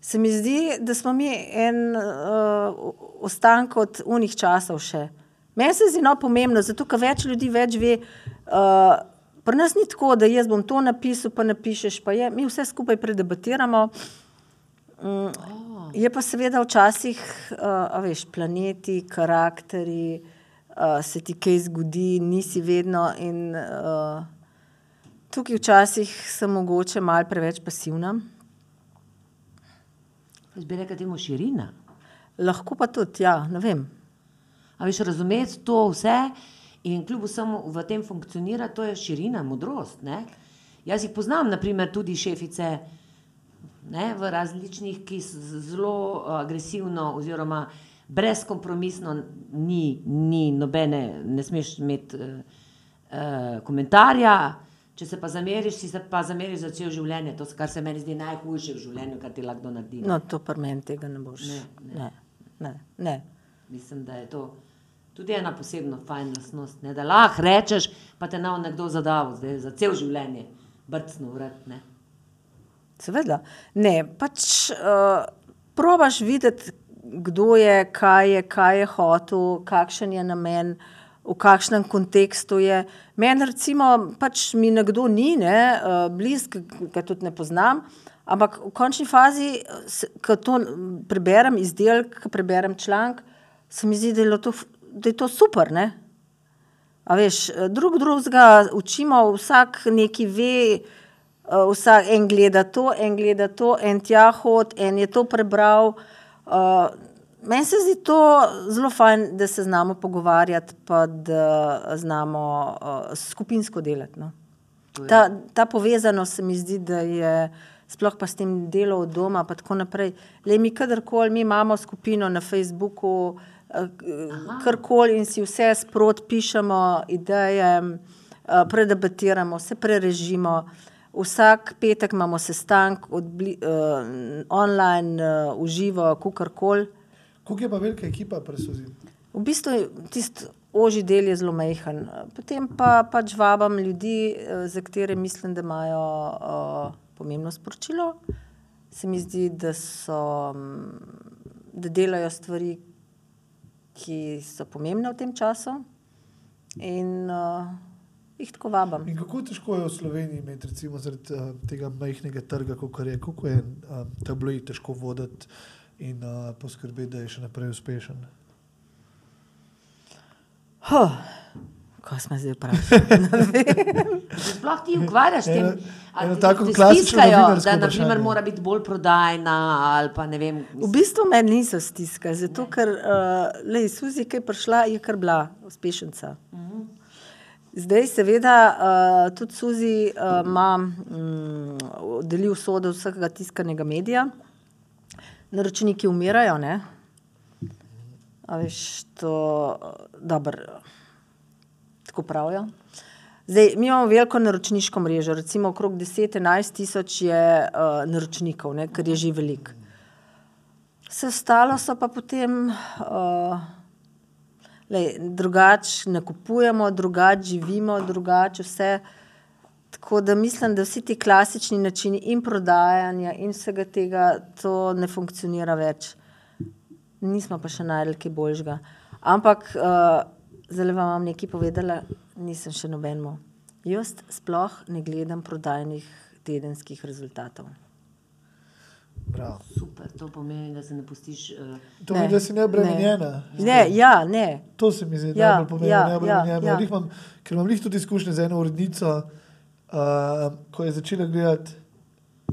S3: Se mi zdi, da smo mi en uh, ostanek od unih časov še. Meni se zdi no pomembno, zato ker več ljudi več ve. Uh, Pri nas ni tako, da jaz bom to napisal, pa napišeš, pa je. Mi vse skupaj predebatiramo. Mm, je pa seveda včasih, uh, veš, planeti, karakteri, uh, se ti kaj zgodi, nisi vedno. In, uh, tukaj včasih sem mogoče malo preveč pasivna.
S2: Jaz bi rekel temu širina.
S3: Lahko pa tudi, ja, ne vem.
S2: A veš, razumeti to vse in kljub vsemu v tem funkcionira, to je širina, modrost. Ne? Jaz jih poznam, naprimer, tudi šefice ne, v različnih, ki so zelo uh, agresivno oziroma brezkompromisno, ni, ni nobene, ne smeš imeti uh, uh, komentarja. Če se pa zameriš, si se pa zameriš za cel življenje, to, kar se meni zdi najhujše v življenju, kar ti lahko naredi.
S3: No, to pri meni tega ne boš.
S2: Ne,
S3: ne. ne, ne.
S2: Mislim, da je to tudi ena posebna fajn lastnost. Ne? Da lahko rečeš, pa te nav nekdo zadal zdaj, za cel življenje, brcno vrat. Ne?
S3: Seveda. Ne, pač uh, probaš videti, kdo je, kaj je, kaj je hotel, kakšen je namen, v kakšnem kontekstu je. Meni, recimo, pač mi nekdo ni ne, uh, blizu, ki tudi ne poznam, ampak v končni fazi, ko to preberem izdelek, ko preberem članek, se mi zdi, da je to, da je to super. Ne? A veš, drug drugega učimo, vsak neki ve, Uh, vsak en gleda to, en gleda to, en tja hod, en je to prebral. Uh, Meni se zdi to zelo fajn, da se znamo pogovarjati, pa da znamo uh, skupinsko delati. No. Ta, ta povezanost se mi zdi, da je sploh pa s tem delom od doma, pa tako naprej. Le mi kadarkoli, mi imamo skupino na Facebooku, eh, karkoli in si vse sprot pišemo, ideje, eh, predebatiramo, se prerežimo. Vsak petek imamo sestank odbli, uh, online, uh, uživo, kukorkoli.
S1: Kako je pa velika ekipa presuzi?
S3: V bistvu tisti oži del je zelo majhen. Potem pa pač vabam ljudi, eh, za katere mislim, da imajo uh, pomembno sporočilo. Se mi zdi, da, so, mm, da delajo stvari, ki so pomembne v tem času. In uh, jih tako vabam.
S1: In kako težko je v Sloveniji imeti, recimo, zaradi uh, tega majhnega trga, kot je, kako je uh, tabloid težko voditi in uh, poskrbeti, da je še naprej uspešen.
S3: Huh. Kaj smo zdaj vprašali?
S2: Sploh ti ukvarjaš s tem,
S1: Eno-
S2: ali
S1: eno tako
S2: stiskajo,
S1: novinarsko
S2: da na primer,
S1: vprašanje.
S2: mora biti bolj prodajna ali pa ne vem.
S3: V bistvu me niso stiskali, zato ker uh, lej, Suzi, ki je prišla, je kar bila uspešnica. Zdaj, seveda, uh, tudi Suzi uh, ima mm, deli usodo vsakega tiskanega medija. Naročniki umirajo, ne? Veš, to dobro, tako pravijo. Zdaj, mi imamo veliko naročniško mrežo, recimo okrog 10-11 tisoč je uh, naročnikov, ne, kar je že veliko. Vse ostalo so pa potem uh, drugače nakupujemo, drugače živimo, drugače vse. Tako da mislim, da vsi ti klasični načini in prodajanja in vsega tega, to ne funkcionira več. Nismo pa še najdel kaj boljšega. Ampak uh, zdaj vam bom nekaj povedala, nisem še nobenemu. Jaz sploh ne gledam prodajnih tedenskih rezultatov.
S1: Bravo.
S2: Super, to pomeni, da se ne pustiš. Uh,
S1: To pomeni, da si neobremenjena.
S3: Ne, ja, ne.
S1: To se mi zdi
S3: Ja,
S1: najbolj pomembno.
S3: ja,
S1: neobremenjena.
S3: ja, ja.
S1: Imam, ker imam jih tudi izkušnje z eno urednico, uh, ko je začela gledati,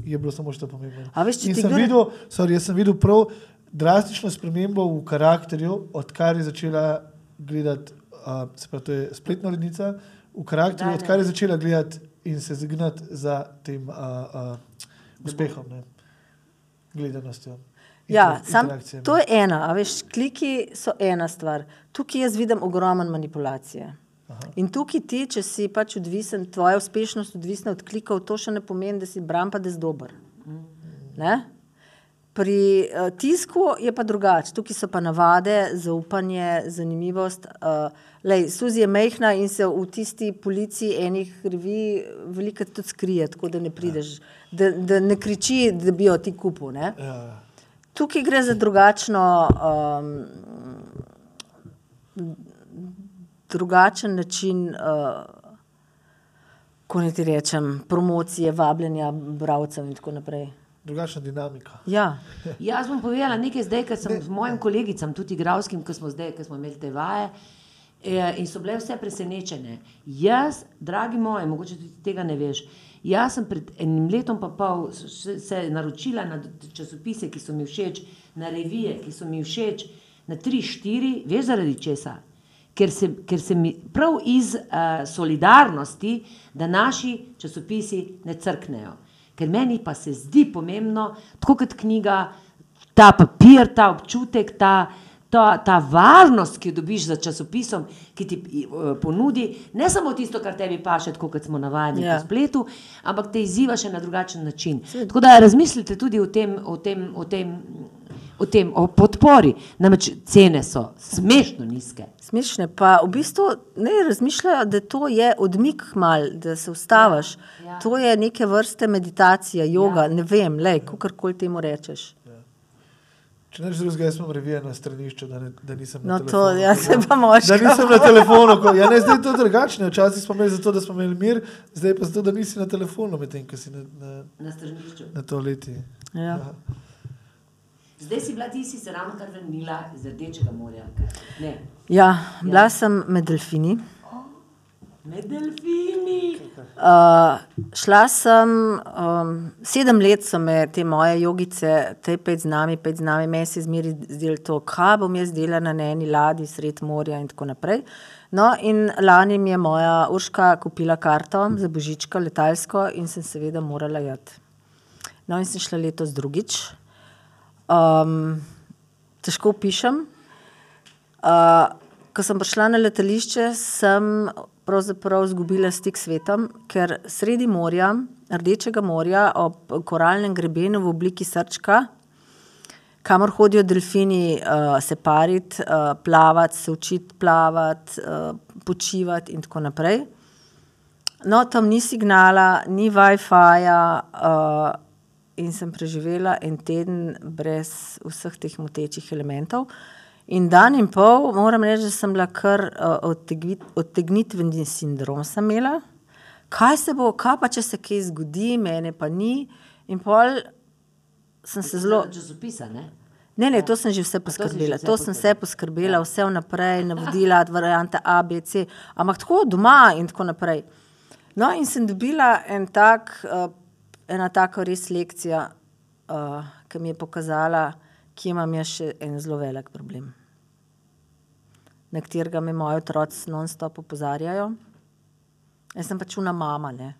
S1: je bilo samo še to pomembno.
S3: Veš,
S1: In sem
S3: gre-
S1: videl, sorry, sem videl prav drastično spremembo v karakterju, odkar je začela gledati, uh, se pravi, to je spletna urednica, v karakterju,
S2: Da,
S1: odkar je začela gledati in se zagnati za tem uh, uh, uspehom, ne, gledanostjo.
S3: Ja, sam, to je ena, a veš, kliki so ena stvar. Tukaj jaz vidim ogromen manipulacije. Aha. In tukaj ti, če si pač odvisen, tvoja uspešnost odvisna od klikov, to še ne pomeni, da si bram, pa da si dober. Ne? Pri uh, tisku je pa drugače, tukaj so pa navade, zaupanje, zanimivost. Uh, lej, Suzi je mehna in se v tisti policiji enih revij veliko tudi skrije, tako da ne prideš, da, da ne kriči, da bi jo ti kupil. Ne?
S1: Ja.
S3: Tukaj gre za drugačno, um, drugačen način, uh, ko ne ti rečem, promocije, vabljenja bralcev in tako naprej.
S1: Drugačna dinamika.
S3: Ja,
S2: Jaz bom povedala nekaj zdaj, ker sem z mojim kolegicam, tudi igralskim, ki smo zdaj, ki smo imeli te vaje. eh, In so bile vse presenečene. Jaz, dragi moji, mogoče tudi tega ne veš. Jaz sem pred enim letom pa pol se, se naročila na časopise, ki so mi všeč, na revije, ki so mi všeč, na tri, štiri, veš zaradi česa. Ker se, ker se mi prav iz uh, solidarnosti, da naši časopisi ne crknejo. Ker meni pa se zdi pomembno, tako kot knjiga, ta papir, ta občutek, ta, ta, ta varnost, ki jo dobiš za časopisom, ki ti uh, ponudi, ne samo tisto, kar tebi paše, tako kot smo navajeni
S3: Ja.
S2: yeah. po spletu, ampak te izziva še na drugačen način. Tako da razmislite tudi o tem, o tem, o tem, o, tem, o podpori. Namreč cene so smešno nizke.
S3: smešne. Pa v bistvu ne razmišljajo, da to je odmik mal, da se ustaviš.
S2: Ja, ja.
S3: To je neke vrste meditacija, yoga, ja. ne vem, le, kakorkoli temu rečeš.
S1: Če ne drugega, jaz imam revije na stranišču, da, ne, da nisem
S3: No,
S1: na
S3: to,
S1: telefonu.
S3: ja, se pa moški.
S1: Da nisem na telefonu. Ko, ja, ne, zdaj je to drugačno. Včasih smo imeli zato, da smo imeli mir, zdaj pa zato, da nisi na telefonu, medtem ko si na, na,
S2: Na stranišču.
S1: na to leti.
S3: Ja.
S2: Zdaj si bila ti, si se ravno kar vrnila iz Rdečega morja. Ne.
S3: Ja, bila ja. sem med delfini.
S2: Med delfini.
S3: Uh, šla sem, um, sedem let so me te moje jogice, te pet z nami, pet z nami, meni se zmeri zdelo to, kaj bom jaz delala na eni ladji sred morja in tako naprej. No, in lani mi je moja Urška kupila karto za božičko, letalsko in sem seveda morala jeti. No, in sem šla letos drugič. Um, težko pišem. Uh, ko sem prišla na letališče, sem pravzaprav izgubila stik s svetom, ker sredi morja, Rdečega morja, ob koralnem grebenu v obliki srčka, kamor hodijo delfini uh, se pariti, uh, plavati, se učiti plavati, uh, počivati in tako naprej. No, tam ni signala, ni WiFi-ja uh, in sem preživela en teden brez vseh teh motečih elementov. In dan in pol, moram reči, da sem bila kar uh, odtegnitveni sindrom sem imela. Kaj se bo, kaj pa če se kaj zgodi, mene pa ni. In pol sem se zelo.
S2: Časopisa, ne?
S3: Ne, ne, to sem že vse poskrbela. To sem vse poskrbela, vse vnaprej, navodila, variante A, B, C, ampak tako doma in tako naprej. No, in sem dobila en tak, uh, ena taka res lekcija, uh, ki mi je pokazala, kje imam jaz še en zelo velik problem, na katerega me moji otroci non-stop opozarjajo. Jaz sem pač una mama, ne.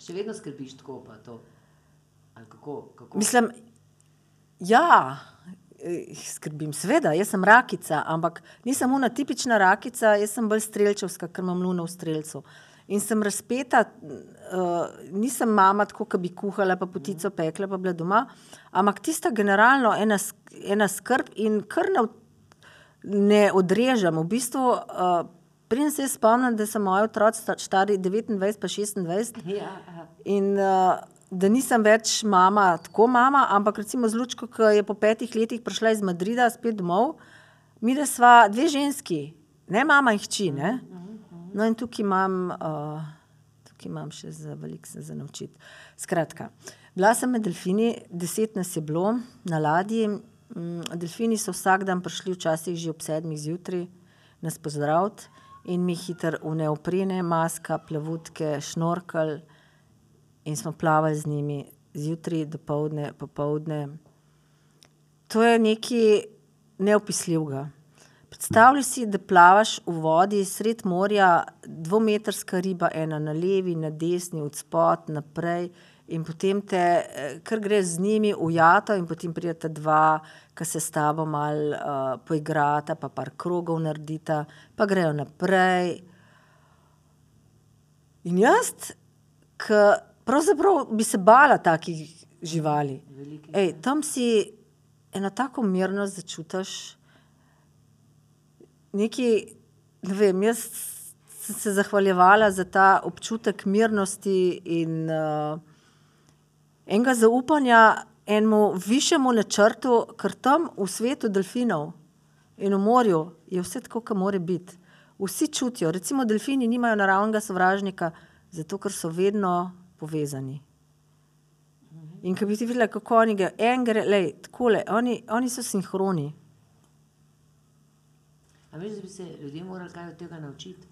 S2: A še vedno skrbiš tako, pa to? Ali kako, kako?
S3: Mislim, ja, eh, skrbim, seveda, jaz sem rakica, ampak nisem una tipična rakica, jaz sem bolj strelčevska, ker imam luno v strelcu. In sem razpeta, uh, nisem mama, tako da bi kuhala, pa potico pekla, pa bila doma, ampak tista generalno ena, ena skrb in kar ne, ne odrežem. V bistvu, uh, preden se jaz spomnim, da so moji otroci sta- stari 29 pa 26
S2: Ja, aha.
S3: in uh, da nisem več mama, tako mama, ampak recimo z Lučko, ki je po petih letih prišla iz Madrida spet domov, mi da sva dve ženski, ne mama in hči. Ne? No, in tukaj imam, uh, tukaj imam še za veliko se za naučiti. Skratka, bila sem med delfini, deset nas je bilo na ladji. Mm, Delfini so vsak dan prišli, včasih že ob sedmih zjutraj, nas pozdraviti in mi hitro v neoprene, maska, plavutke, šnorkel in smo plavali z njimi zjutraj, dopoledne, popoldne. To je nekaj neopisljivega. Predstavljaj si, da plavaš v vodi sred morja, dvometrska riba, ena na levi, na desni, od spod naprej, in potem te, eh, kar greš z njimi, ujato, in potem prideta dva, ki se s tabo malo uh, poigrata, pa par krogov naredita, pa grejo naprej. In jaz, ki pravzaprav bi se bala takih živali. Ej, tam si eno tako mirnost začutiš, nekaj, ne vem, jaz sem se zahvaljevala za ta občutek mirnosti in uh, enega zaupanja enemu višjemu načrtu, ker tam v svetu delfinov in v morju je vse tako, kot mora biti. Vsi čutijo, recimo delfini nimajo naravnega sovražnika, zato ker so vedno povezani. In ko bi ti videla, kako oni grejo, en gre, lej, takole, oni, oni so sinhroni.
S2: A veš, da bi se ljudje morali kaj od tega naučiti?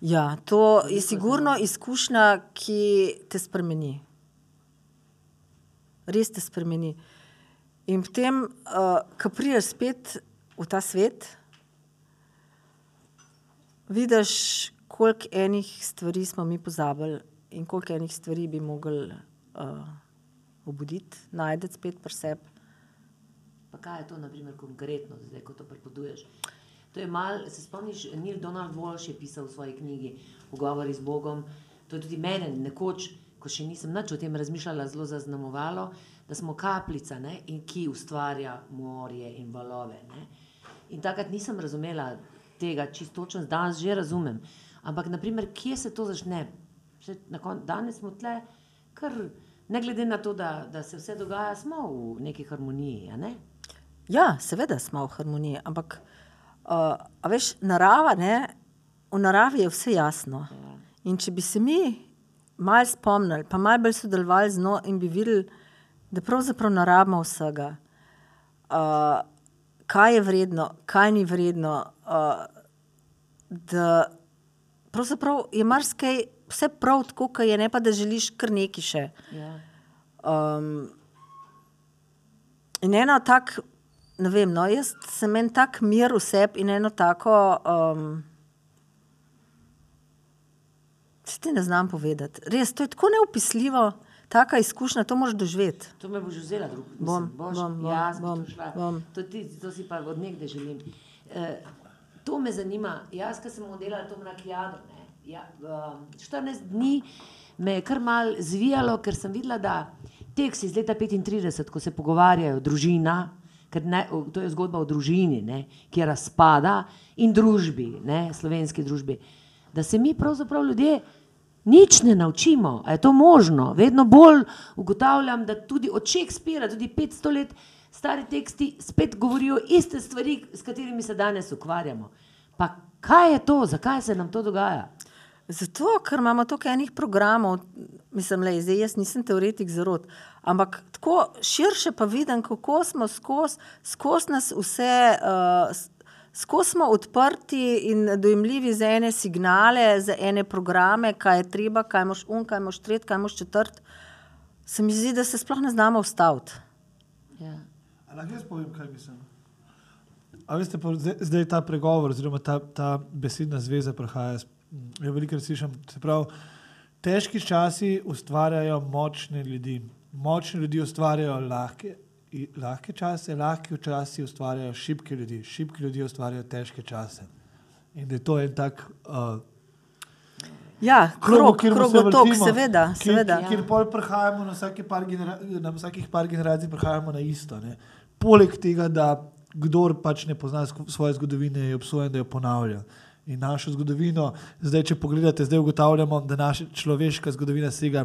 S3: Ja, to je sigurno izkušnja, ki te spremeni. Res te spremeni. In potem, uh, ko prideš spet v ta svet, vidiš, koliko enih stvari smo mi pozabili in koliko enih stvari bi mogli uh, obuditi, najti spet pri sebi.
S2: Pa kaj je to, naprimer, konkretno, zdaj, ko to prepoveduješ? To je mal, se spomniš, Neil Donald Walsh je pisal v svoji knjigi Pogovori z Bogom. To je tudi mene nekoč, ko še nisem nič o tem razmišljala, zelo zaznamovalo, da smo kapljica, ne, in ki ustvarja morje in valove. Ne. In takrat nisem razumela tega čisto točno, danes že razumem. Ampak, naprimer, kje se to začne? Kon, danes smo tle, kar ne glede na to, da, da se vse dogaja, smo v neki harmoniji. Ne?
S3: Ja, seveda smo v harmoniji, ampak uh, a veš, narava, ne, v naravi je vse jasno. In če bi se mi malo spomnili, pa malo bolj sodelovali z njo in bi videli, da pravzaprav ne rabimo vsega, uh, kaj je vredno, kaj ni vredno, uh, da pravzaprav je marsikaj vse prav tako, kot je, ne pa da želiš kar neki še.
S2: Ja.
S3: Um, in eno tak, ne vem, no, jaz sem en tak mir v sebi in eno tako, um, se ti ne znam povedati. Res, to je tako neopisljivo, taka izkušnja, to moraš doživeti.
S2: To me boš vzela, drug.
S3: Bom,
S2: boš,
S3: bom, bom,
S2: jaz
S3: bom,
S2: šla.
S3: bom.
S2: To, ti, to si pa od nekdaj želim. E, to me zanima. Jaz, ki sem oddelala to mrakljado, ne, ja, um, 14 dni me je kar mal zvijalo, ker sem videla, da tekst iz leta 35, ko se pogovarjajo družina, ker ne, to je zgodba o družini, ne, ki razpada in družbi, ne, slovenski družbi, da se mi pravzaprav ljudje Nič ne naučimo, a je to možno. Vedno bolj ugotavljam, da tudi od Šekspira, tudi 500 let stari teksti spet govorijo iste stvari, s katerimi se danes ukvarjamo. Pa kaj je to, zakaj se nam to dogaja?
S3: Zato, ker imamo toliko enih programov, mislim, le, zdaj jaz nisem teoretik zarod, ampak tako širše pa vidim, kako smo skozi skos nas vse, uh, skozi smo odprti in dojemljivi za ene signale, za ene programe, kaj je treba, kaj moš un, kaj moš tret, kaj moš četrt. Se mi zdi, da se sploh ne znamo ustaviti.
S2: Ja.
S1: A Lahko jaz povem, kaj mislim. A veste, zdaj, zdaj ta pregovor, oziroma ta, ta besedna zveza prihaja. m, Jo veliko slišim. Se pravi, težki časi ustvarjajo močne ljudi. Močni ljudje ustvarjajo lahke, lahke čase, lahki časi ustvarjajo šibke ljudi, šibki ljudje ustvarjajo težke čase. In da je to en tak uh,
S3: Ja, krog, krogotok, seveda.
S1: kjer,
S3: seveda.
S1: kjer pol prehajamo na, vsake par na vsakih par generacij, prehajamo na isto. Ne. Poleg tega, da kdor pač ne pozna svoje zgodovine, je obsojen, da jo ponavlja. In našo zgodovino, zdaj, če pogledate, zdaj ugotavljamo, da naša človeška zgodovina sega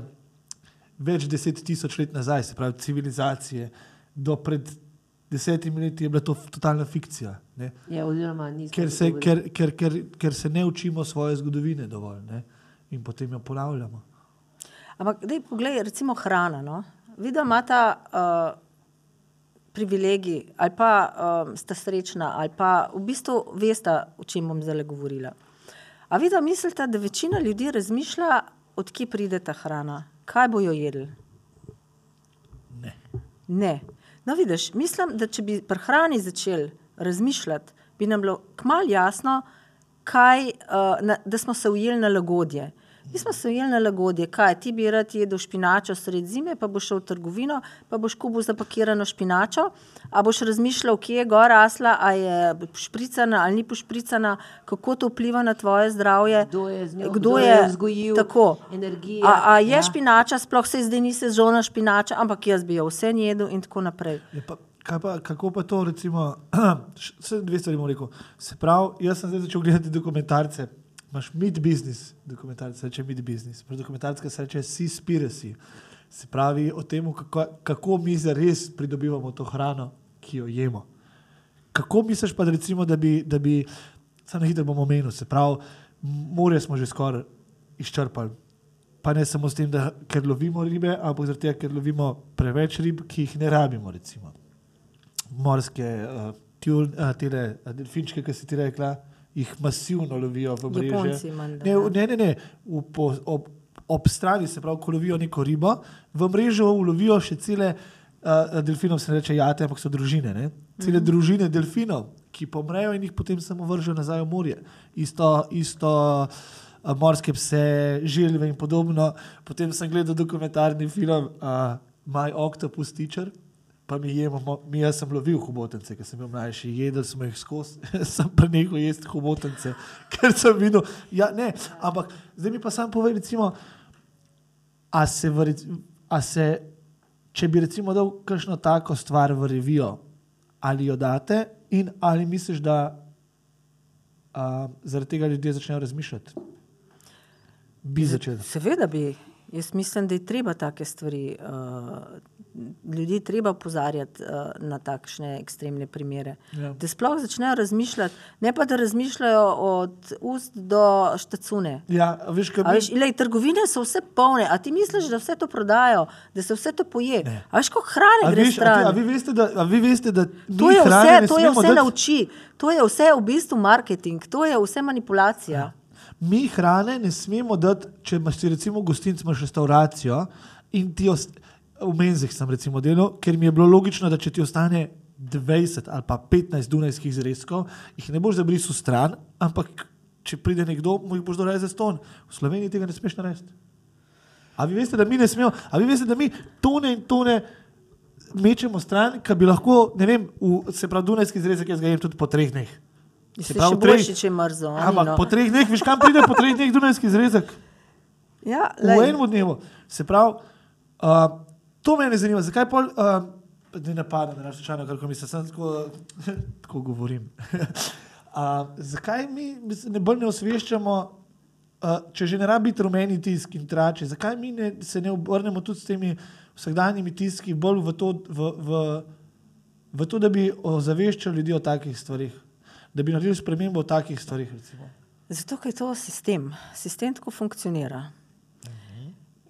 S1: več deset tisoč let nazaj, se pravi civilizacije. Do pred desetimi leti je bila to totalna fikcija. Ne.
S2: Ja, oziroma,
S1: Ker se, ker, ker, ker, ker se ne učimo svoje zgodovine dovolj ne? in potem jo ponavljamo.
S3: Ampak, dej, poglej, recimo hrana. No? Videla imata uh, privilegij, ali pa um, sta srečna, ali pa v bistvu veste, o čem bom zdaj govorila. A vi da mislite, da večina ljudi razmišlja, odkje pride ta hrana, kaj bojo jedli?
S1: Ne.
S3: Ne. No, vidiš, mislim, da če bi pri hrani začeli razmišljati, bi nam bilo kmalu jasno, kaj, uh, na, da smo se ujeli na lagodje. Mi smo se ujeli na lagodje, kaj ti bi rad jedel špinačo sred zime, pa boš šel v trgovino, pa boš kubil zapakirano špinačo, a boš razmišljal, kje je gor rasla, a je špricana ali ni pošpricana, kako to vpliva na tvoje zdravje.
S2: Kdo je njo-
S3: kdo
S2: kdo
S3: je
S2: je vzgojil,
S3: tako.
S2: energija,
S3: A, a je
S2: ja.
S3: špinača, sploh se zdaj nisi žona špinača, ampak jaz bi jo vse jedel in tako naprej.
S1: Je Pa, kaj pa, kako pa to, recimo, vse dve stvari bom rekel. Se pravi, jaz sem zdaj začel gledati dokumentarce. Imaš mid business, dokumentarce, reče mid business, pa dokumentarce reče Seaspiracy. Se pravi o tem, kako, kako mi zares pridobivamo to hrano, ki jo jemo. Kako misliš pa, recimo, da bi, da bi samo hitro bomo omenili, se pravi, morje smo že skoraj izčrpali. Pa ne samo s tem, da ker lovimo ribe, ampak zaradi tega, ker lovimo preveč rib, ki jih ne rabimo. Recimo. Morske, uh, tjul, uh, tele, uh, delfinčke, ki si ti rekla, jih masivno lovijo v mreže. Ne,
S3: ja.
S1: ne, ne, ne. V, po, ob, ob strani, se pravi, ko lovijo neko ribo, v mrežo ulovijo še cele, uh, delfinom se reče jate, ampak so družine. Ne? Cele mm -hmm. družine delfinov, ki pomrejo in jih potem samo vržejo nazaj v morje. Isto, isto uh, morske pse, želve in podobno. Potem sem gledal dokumentarni film uh, My Octopus Teacher. Pa mi jemo, mo- mi jaz sem lovil hobotence, ker sem bil mlajši, jedel smo jih skozi, sem prenehal jesti hobotence, ker sem videl. Ja, ne, ampak zdaj mi pa sam povej, recimo, a se, v, a se če bi recimo dal kakšno tako stvar v revijo, ali jo date in ali misliš, da a, zaradi tega ljudje začnejo razmišljati? Bi začeli.
S3: Seveda bi. Jaz mislim, da je treba take stvari, uh, ljudi treba opozarjati uh, na takšne ekstremne primere.
S1: Ja.
S3: Da sploh začnejo razmišljati, ne pa da razmišljajo od ust do štacune.
S1: Ja, veš,
S3: A Veš, lej, trgovine so vse polne, a ti misliš, da vse to prodajo, da se vse to poje.
S1: Ne.
S3: A veš, koliko hrane gre
S1: veš, a,
S3: stran?
S1: vi veste, da, a vi veste, da
S3: To je vse, to je vse
S1: dati-
S3: nauči, to je vse v bistvu marketing, to je vse manipulacija.
S1: Mi hrane ne smemo dati, če imaš recimo gostinc, imaš restauracijo in ti v menzih sem recimo delal, ker mi je bilo logično, da če ti ostane 20 ali pa 15 dunajskih zrezkov, jih ne boš zabrisal stran, ampak če pride nekdo, mu jih boš dal za ston. V Sloveniji tega ne smeš narediti. A vi veste, da mi ne smemo, a vi veste, da mi tone in tone mečemo stran, ki bi lahko, ne vem, v, se pravi, Dunajski zrezek jaz ga jem tudi po treh dneh.
S3: Se
S1: pravi,
S3: še če je mrzo. oni,
S1: Ampak
S3: no.
S1: po treh dneh, veš kam pride po treh dneh Dunajski zrezek?
S3: Ja,
S1: V enem dnevu. Se pravi, uh, to me ne zanima, zakaj pol. Uh, Ne napada, ne rače čano, kar mislim, sem tako, tako govorim. uh, zakaj mi ne bolj ne osveščamo, uh, če že ne rabi biti rumeni tisk in trače, zakaj mi ne, se ne obrnemo tudi s temi vsakdanjimi tiski bolj v to, v, v, v to, da bi ozaveščali ljudi o takih stvarih, da bi naredili spremembo o takih stvarih. Recimo.
S3: Zato, ker je to sistem. Sistem tako funkcionira.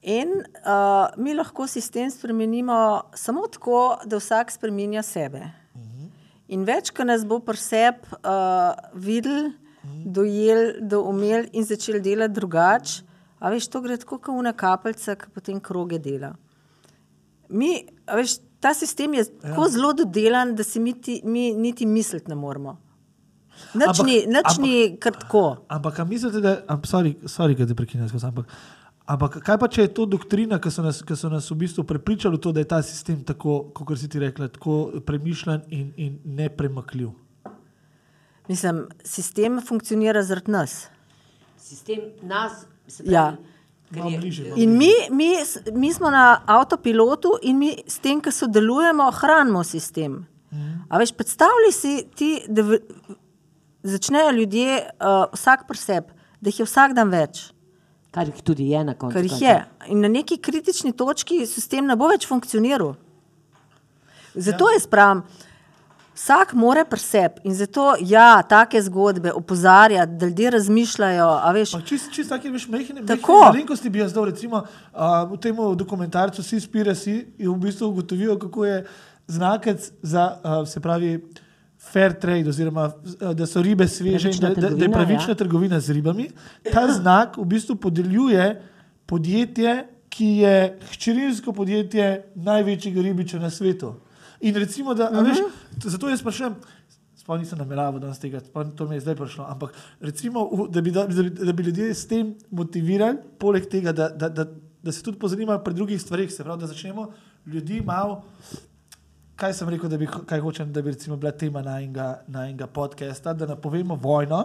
S3: In uh, mi lahko sistem spremenimo samo tako, da vsak spremenja sebe. In več, ko nas bo pri sebi uh, videl, dojel, doumel in začel delati drugače, a veš, to gre tako kot una kapljica, ki potem kroge dela. Mi, veš, ta sistem je tako ja. zelo dodelan, da si mi, ti, mi niti misliti ne moremo. Nič ni, nič
S1: ampak-
S3: ni kar tako.
S1: Ampak, mislite, da je, sorry, sorry, da te prekinem, ampak, ampak kaj pa, če je to doktrina, ki so, nas, ki so nas v bistvu prepričali to, da je ta sistem tako, kot si ti rekla, tako premišljen in, in nepremakljiv?
S3: Mislim, sistem funkcionira zaradi nas.
S2: Sistem nas, se
S3: Ja.
S2: pravi,
S1: Malo
S2: je-
S1: bližje, malo
S3: In mi, mi, mi smo na avtopilotu in mi s tem, ki sodelujemo, hranimo sistem. A veš, predstavljaj si ti, da začnejo ljudje uh, vsak pri sebi, da jih je vsak dan več,
S2: Kar jih tudi je na koncu.
S3: kar jih
S2: koncev.
S3: je. In na neki kritični točki sistem ne bo več funkcioniral. Zato ja. jaz pravim, vsak more pri sebi in zato ja, take zgodbe opozarjati, da ljudje razmišljajo. a Veš,
S1: Pa čist, čist take, veš, mehne,
S3: Tako.
S1: mehne malenkosti bi jaz dal, recimo, uh, v tem dokumentarcu Sis Pirasi in v bistvu ugotovijo, kako je znakec za, uh, se pravi, fair trade, oziroma uh, da so ribe sveže in da, da, da je
S2: Pravična
S1: pravična
S2: trgovina,
S1: z ribami. Ta znak v bistvu podeljuje podjetje, ki je hčerinsko podjetje največjega ribiča na svetu. In recimo, da, uh -huh. veš, zato jaz sprašujem, sploh nisem nameraval danes tega, to mi je zdaj prišlo, ampak recimo, da bi, da, da, bi, da bi ljudje s tem motivirali, poleg tega, da, da, da, da se tudi pozanimajo pri drugih stvarih, se pravi, da začnemo ljudi malo. Kaj sem rekel, da bi, kaj hočem, da bi recimo bila tema najnega podcasta, da napovemo vojno,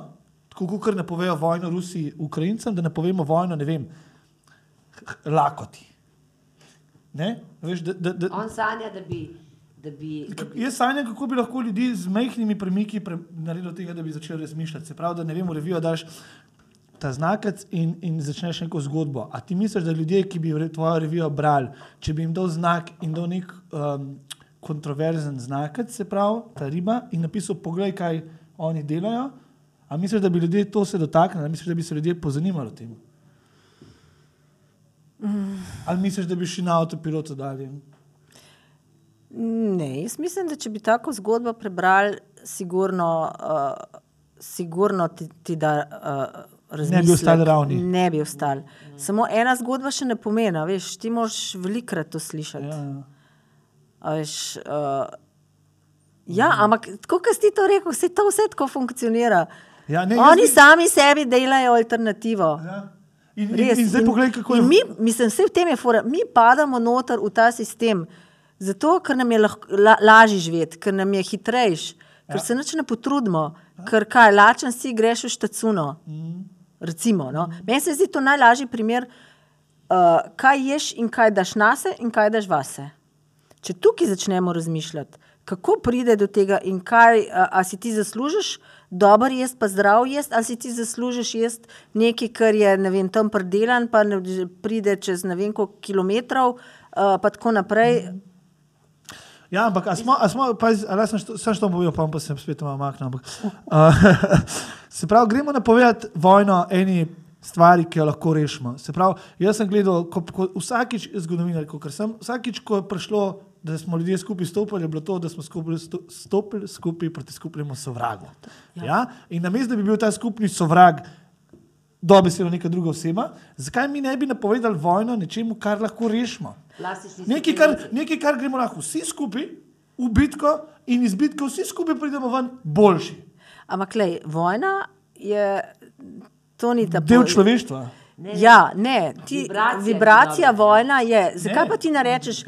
S1: tako kot napovejo vojno Rusiji, Ukrajincem, da napovemo vojno, ne vem, lakoti. Ne? Veš, da, da, da,
S2: On sanja, da bi. Da bi, da bi
S1: Jaz sanjam, kako bi lahko ljudi z majhnimi premiki pre, naredili tega, da bi začeli razmišljati. Se pravi, da ne vem, v revijo daš ta znakec in, in začneš neko zgodbo. A ti misliš, da ljudje, ki bi tvojo revijo brali, če bi jim dal znak in dal nek um, kontroverzen znakec, se pravi, ta riba, in napisal, poglej, kaj oni delajo, a misliš, da bi ljudje to se dotaknili, a misliš, da bi se ljudje pozanimali o tem? Ali misliš, da bi šli na avtopilotu dalje?
S3: Ne, jaz mislim, da če bi tako zgodbo prebrali, sigurno, uh, sigurno ti, ti da uh, razmislek.
S1: Ne bi ostali ravni.
S3: Ne bi ostali. Samo ena zgodba še ne pomeni, veš, ti moraš velikrat to slišati.
S1: Ja, ja.
S3: Veš, uh, ja, ampak tako, kot si to rekel, vse to vse tako funkcionira.
S1: Ja, ne,
S3: Oni
S1: bi-
S3: sami sebi delajo alternativo.
S1: Ja. In, in,
S3: Res.
S1: in zdaj poglej, kako je.
S3: in mi, mislim, vse v tem je fora. Mi padamo noter v ta sistem, zato ker nam je lahko, la, lažje živeti, ker nam je hitrejš, ker
S1: Ja.
S3: se nič ne potrudimo, ker kaj, lačen si greš v štacuno.
S1: Mhm.
S3: Recimo, no. Meni se zdi to najlažji primer, uh, kaj ješ in kaj daš nase in kaj daš vase. Če tukaj začnemo razmišljati, kako pride do tega in kaj, a, a si ti zaslužiš dober jesti, pa zdrav jesti, ali si ti zaslužiš jesti nekaj, kar je ne vem, tam predelan, pa ne, pride čez ne vem koliko kilometrov, uh, pa tako naprej.
S1: Ja, ampak smo, smo pa, ali sem, što- sem što povedal, pa, pa sem spet omaknil. Ampak, uh, se pravi, gremo napovedati vojno eni stvari, ki jo lahko rešimo. Se pravi, jaz sem gledal, ko, ko vsakič zgodovinar, ko sem, vsakič, ko je prišlo, da smo ljudje skupaj stopili, je bilo to, da smo skupaj sto- stopili skupaj proti skupnemu sovragu. Ja. Ja? In namesto, da bi bil ta skupni sovrag dobesedno neka druga oseba, zakaj mi ne bi napovedali vojno nečemu, kar lahko rešimo? Nekaj, kar, nekaj, kar gremo lahko vsi skupaj v bitko in iz bitke vsi skupaj pridemo ven boljši.
S3: Ampak, vojna je, to ni ta
S1: Del
S3: pol-
S1: človeštva.
S2: Ne,
S3: Ja, ne, ti,
S2: Vibracija
S3: vibracija, vojna je. Zakaj
S1: Ne.
S3: pa ti ne rečeš,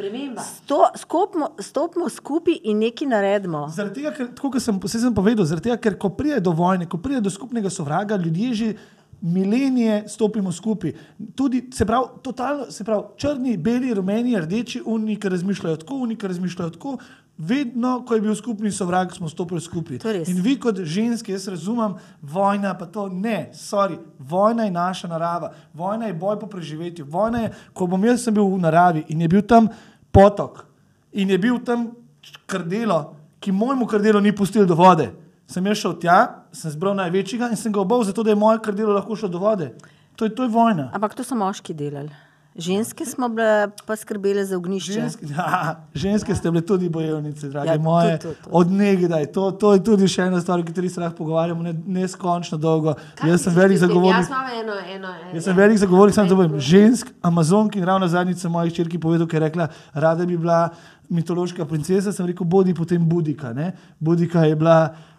S3: sto, skopmo, stopimo skupaj in nekaj naredimo?
S1: Zaradi tega, ker, tako kot sem, sem povedal, zaradi tega, ker ko pride do vojne, ko pride do skupnega sovraga, ljudje že milenije stopimo skupaj. Tudi, se pravi, totalno, se pravi, črni, beli, rumeni, rdeči, oni, ki razmišljajo tako, oni, ki razmišljajo tako. Vedno, ko je bil skupni sovrak, smo stopili skupaj. In vi, kot ženske, jaz razumem, vojna pa to ne, sorry, vojna je naša narava, vojna je boj po preživetju. Vojna je, ko bom jaz sem bil v naravi in je bil tam potok in je bil tam krdelo, ki mojemu krdelu ni pustil do vode. Sem jaz šel tja, sem zbral največjega in sem ga obal, zato da je moje krdelo lahko šlo do vode. To je, to je vojna.
S3: Ampak to so moški delali. Ženske smo bile pa skrbele za ognišče.
S1: Ženske, ja, ženske ste bile tudi bojevnice, drage
S3: Ja,
S1: ja,
S3: to,
S1: moje,
S3: to, to.
S1: od nekdaj. To, to je tudi še ena stvar, o kateri se lahko pogovarjamo ne, neskončno dolgo.
S2: Kaj
S1: Jaz sem velik zagovornik.
S2: Jaz imam eno, eno, eno
S1: Jaz sem velik zagovornik, samo da povem, žensk, amazonk in ravno zadnjič sem moji hčerki povedal, ker je rekla, rada bi bila mitološka princesa, sem rekel, bodi potem Budika. Ne? Budika je bila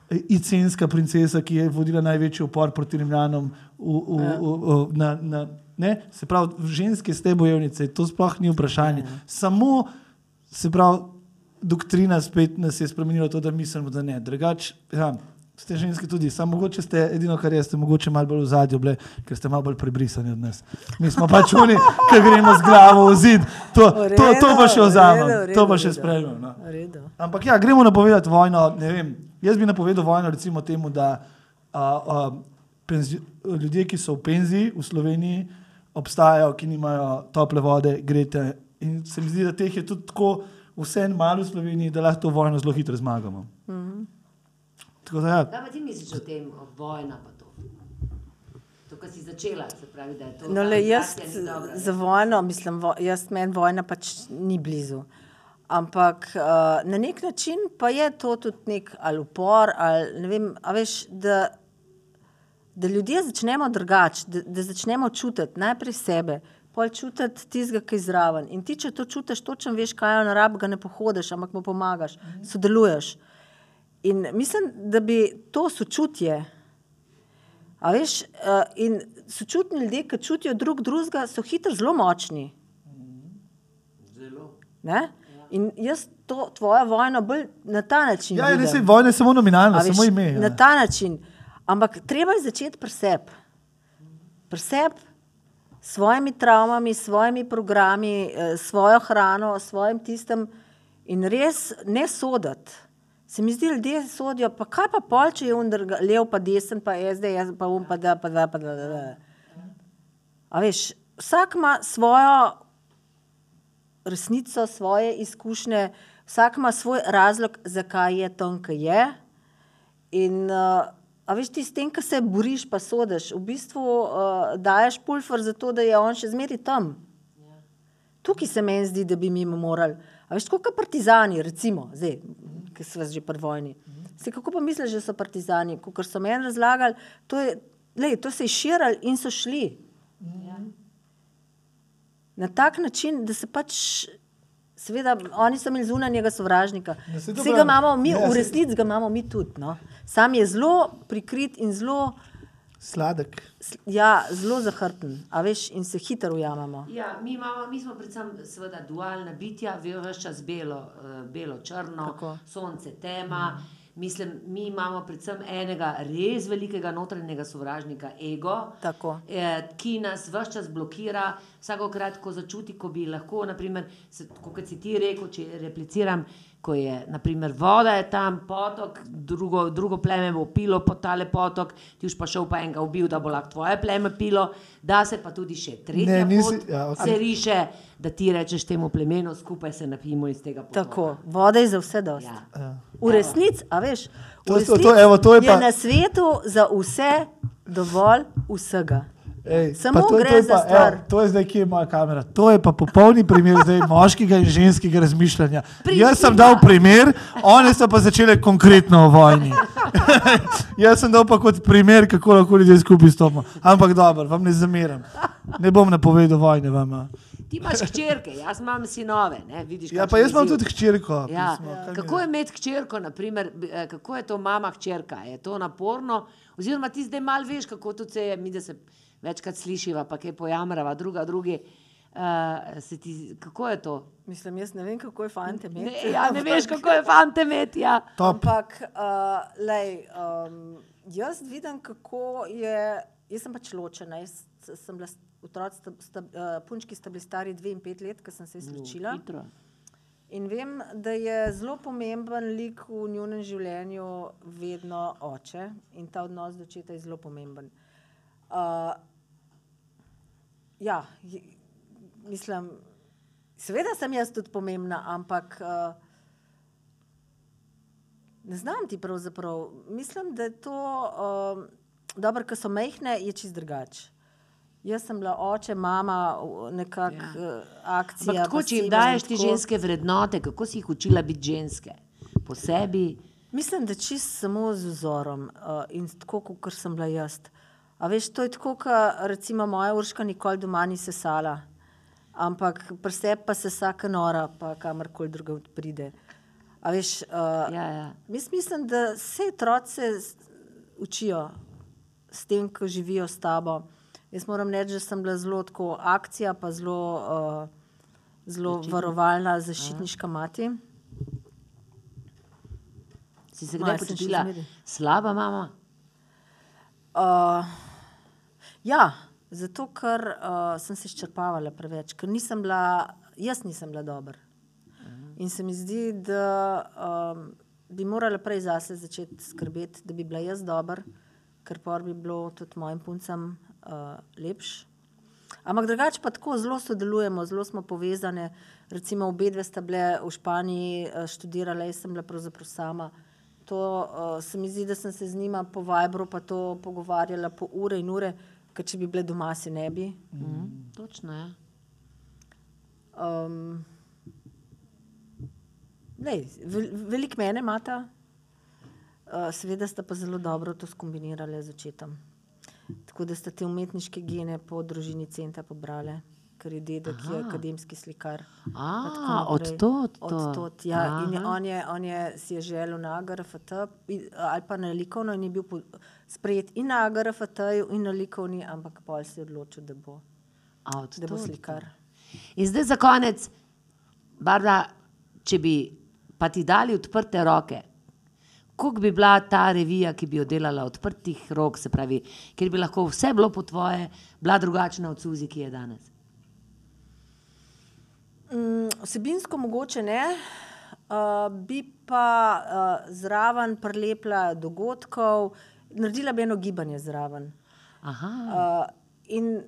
S1: eh, icenska princesa, ki je vodila največji upor proti Rimljanom. V, v, v, v, na, na, ne? Se pravi, ženske ste bojevnice, to sploh ni vprašanje. Samo, se pravi, doktrina spet nas je spremenila to, da mislimo, da ne. Drugač, ja, ste ženske tudi, samo mogoče ste edino, kar je, ste mogoče malo bolj v zadju, bile, ker ste malo bolj prebrisani od nas. Mi smo pač oni, ki gremo z glavo v zid. To,
S3: V
S1: to, to pa še vzamem, to pa še sprejmem. No. Ampak ja, gremo napovedati vojno. ne vem. Jaz bi napovedal vojno recimo temu, da a, a, penzi, ljudje, ki so v penziji v Sloveniji, obstajajo, ki nimajo tople vode, grete. In se mi zdi, da teh je tudi tako vse malo v Sloveniji, da lahko to vojno zelo hitro zmagamo. Mm -hmm. Tako da ja,
S2: Kaj pa ti misliš o tem, o vojna pa to? To, kar si začela, se pravi, da je to.
S3: No, le, jaz
S2: dobra,
S3: za vojno, mislim, vo, jaz meni vojna pač ni blizu. Ampak uh, na nek način pa je to tudi nek ali upor, ali ne vem, a veš, da, da ljudje začnemo drugače, da, da začnemo čutiti najprej sebe, pol čutiti tistega, ki je zraven. In ti, če to čutiš, točno veš, kaj je na rab, ga ne pohodiš, ampak mu pomagaš, sodeluješ. In mislim, da bi to sočutje, a veš, uh, in sočutni ljudje, ki čutijo drug drugega, so hitro zelo močni.
S2: Zelo.
S3: Ne? In jaz to tvojo vojno bolj na ta način.
S1: ja, res je, vojna je samo nominalna,
S3: veš,
S1: samo ime.
S3: Na
S1: Ja.
S3: ta način. Ampak treba je začeti pri sebi. Pri sebi, s svojimi travmami, s svojimi programi, eh, s svojo hrano, s svojim tistem in res ne soditi. Se mi zdi, ljudje sodijo, pa kaj pa pol, če je undr, lev, pa desen, pa SD, jaz pa um, pa da, pa da, pa da. da, da. A veš, vsak ima svojo resnico, svoje izkušnje, vsak ima svoj razlog, zakaj je tam, ki je. In, uh, a veš, ti s tem, ki se boriš, pa sodiš, v bistvu uh, daješ pulver za to, da je on še zmeraj tam. Tukaj se meni zdi, da bi mi morali. A veš, kot partizani, recimo, zdaj, ki so že pri vojni. Se, kako pa misliš, da so partizani? Kot so meni razlagali, to, je, lej, to se je širili in so šli. Na tak način, da se pač, seveda, oni so imeli zunanjega sovražnika. Vse ga imamo mi,
S1: Ja,
S3: v resnici ga imamo mi tudi. No. Sam je zelo prikrit in zelo,
S1: Sladek.
S3: ja, zelo zahrten, a veš, in se hitro ujamemo.
S2: Ja, mi, imamo, mi smo predvsem seveda, dualna bitja, vse čas belo, uh, belo črno,
S3: Tako.
S2: sonce, tema. Mislim, mi imamo predvsem enega res velikega notranjega sovražnika, ego,
S3: Tako.
S2: eh, ki nas vse čas blokira. Vsakokrat, ko začuti, ko bi lahko, naprimer, se, kot si ti rekel, če repliciram, ko je naprimer, voda je tam, potok, drugo, drugo pleme bo pilo po tale potok, ti už pa šel pa enega ubil, da bo lahko tvoje pleme pilo, da se pa tudi še tretja
S1: Ne, nisi-
S2: pot
S1: ja, okej.
S2: se riše, da ti rečeš temu plemenu, skupaj se napijemo iz tega potoka.
S3: Tako, voda je za vse dosti.
S2: Ja.
S1: Ja.
S3: V resnici, a veš, v
S1: To- to-
S3: resnici
S1: to- evo, to je
S3: je
S1: pa-
S3: na svetu za vse dovolj vsega.
S1: Ej,
S3: Samo
S1: to,
S3: gre
S1: to
S3: za
S1: pa,
S3: stvar.
S1: Evo, to je zdaj, kje je moja kamera. To je pa popolni primer zdaj moškega in ženskega razmišljanja. Jaz sem dal primer, one so pa začele konkretno o vojni. Jaz sem dal pa kot primer, kako lahko ljudje skupaj stopimo. Ampak dobro, vam ne zameram. Ne bom napovedal vojne vama.
S2: Ti imaš hčerke, jaz imam sinove. Ne, vidiš,
S1: Ja, pa jaz imam tudi hčerko.
S2: Ja.
S1: pismo, mi
S2: Kako
S1: je?
S2: imeti hčerko, naprimer, eh, kako je to mama hčerka? Je to naporno? Oziroma ti zdaj malo veš, kako to se je, mi da se večkrat slišiva, pa kaj pojamrava, druga drugi. Uh, se ti, kako je to?
S3: Mislim, jaz ne vem, kako je fante imeti.
S2: Ne, ja, ne veš, kako je fante imeti. Ja.
S1: Top.
S3: Ampak, uh, lej, um, jaz vidim, kako je. Jaz sem pač ločena. Jaz sem bila otroci, sta, sta, uh, punčki sta bili stari dve in pet let, ko sem se izločila.
S2: Hitro.
S3: In vem, da je zelo pomemben lik v njunem življenju vedno oče in ta odnos do očeta je zelo pomemben. Uh, ja, je- mislim, seveda sem jaz tudi pomembna, ampak uh, ne znam ti pravzaprav. Mislim, da je to uh, dobro, ker so mehne, je čist drugače. Jaz sem bila oče, mama, nekakšna
S2: Ja.
S3: ja. akcija.
S2: Ampak tako, če jim daješ te
S3: tako.
S2: ženske vrednote, kako si jih učila biti ženske? Po sebi.
S3: Mislim, da čist samo z vzorom uh, in tako, kot sem bila jaz. A veš, to je tako, kot recimo moja urška nikoli doma ni sesala, ampak pri sebi pa se vsaka nora, pa kamorkoli drugam pride. A veš, uh,
S2: Ja, ja.
S3: jaz mislim, da vse otroci učijo s tem, ko živijo s tabo. Jaz moram reči, da sem bila zelo tako akcija, pa zelo, uh, zelo varovalna, zaščitniška mati.
S2: Si se kdaj
S3: še
S2: počutila slaba mama?
S3: Uh, ja, zato ker uh, sem se izčrpavala preveč, ker nisem bila, jaz nisem bila dobra. In se mi zdi, da um, bi morala prej zase začeti skrbeti, da bi bila jaz dobra, ker pa bi bilo tudi mojim puncem uh, lepš. Ampak drugače pa tako zelo sodelujemo, zelo smo povezane. Recimo, obe dve sta bile v Španiji eh, študirale, jaz sem bila pravzaprav sama. To uh, se mi zdi, da sem se z njima po Vibru pa to pogovarjala po ure in ure, ker če bi bile doma, se ne bi.
S2: Mm. Točno je.
S3: Um, lej, vel, veliko mene imata, uh, seveda sta pa zelo dobro to skombinirali z očetom. Tako da sta te umetniške gene po družini Centa pobrale, ker je dedek je akademski slikar.
S2: A, od tod.
S3: Od tod, ja. In je, on, je, on je si je želel na AGRFT ali pa na likovno in je bil po- sprejet in na AGRFT-ju in na likovni, ampak pol si je odločil, da bo,
S2: A, od
S3: da bo
S2: tod.
S3: slikar.
S2: In zdaj za konec, Barbara, če bi pa ti dali odprte roke, kako bi bila ta revija, ki bi jo delala odprtih rok, se pravi, ker bi lahko vse bilo po tvoje, bila drugačna od Suzi, ki je danes.
S3: Mm, Vsebinsko mogoče ne, uh, bi pa uh, zraven prilepila dogodkov, naredila bi eno gibanje zraven.
S2: Aha,
S3: Uh, in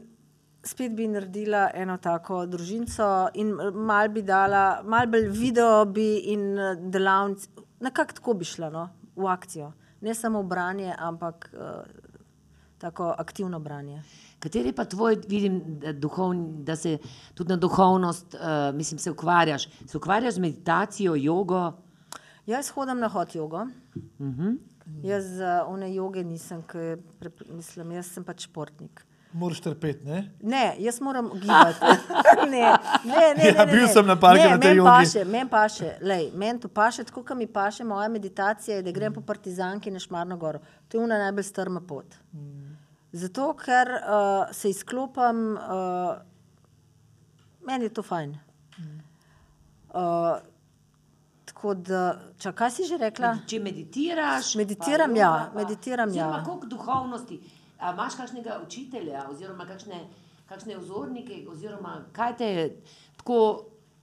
S3: spet bi naredila eno tako družinco, in mal bi dala, mal bolj video bi in eh, delavnice, nekako tako bi šla no, v akcijo. Ne samo branje, ampak uh, tako aktivno branje.
S2: kateri pa tvoj, vidim, da, duhovni, da se tudi na duhovnost, uh, mislim, se ukvarjaš. Se ukvarjaš z meditacijo, jogo?
S3: Jaz hodim na hot jogo.
S2: Uh -huh.
S3: Jaz uh, one joge nisem, ker mislim, jaz sem pač športnik.
S1: Moraš trpeti, ne?
S3: Ne, jaz moram gibati. ne, ne, ne, ne,
S1: Ja, bil
S3: ne.
S1: sem na parku na tej jogi.
S3: Paše, meni paše, lej, meni to paše, tako kot mi paše moja meditacija, je, da grem po Partizanki na Šmarno goro. To je una najbolj strma pot. Zato, ker uh, se izklopim, uh, meni je to fajn. Uh, tako da, čak, kaj si že rekla?
S2: Če meditiraš,
S3: Meditiram,
S2: pa
S3: ja,
S2: pa-
S3: meditiram, ja.
S2: oziroma, Koliko duhovnosti? A imaš kakšnega učitelja, oziroma kakšne, kakšne vzornike, oziroma kaj te je tako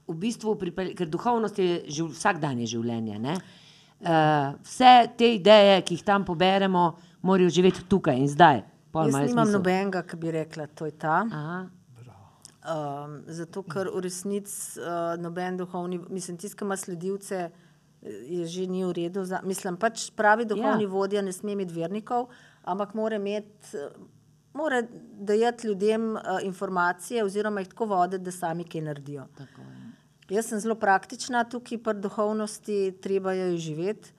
S2: v bistvu pripeljalo, ker duhovnost je živ, vsakdanje življenje. Ne? Uh, vse te ideje, ki jih tam poberemo, morajo živeti tukaj in zdaj. Pol
S3: Jaz nimam nobenega, ki bi rekla, to je ta.
S2: Aha.
S3: Um, zato, ker v resnici uh, noben duhovni, mislim, tisti, ki ima sledilce, je že ni v redu. Za, mislim, pač pravi duhovni
S2: Ja.
S3: ja. vodja ne sme imeti vernikov, ampak mora imeti, mora dajati ljudem uh, informacije oziroma jih tako voditi, da sami kaj naredijo.
S2: Tako, ja.
S3: Jaz sem zelo praktična tukaj pri duhovnosti, treba jo je živeti.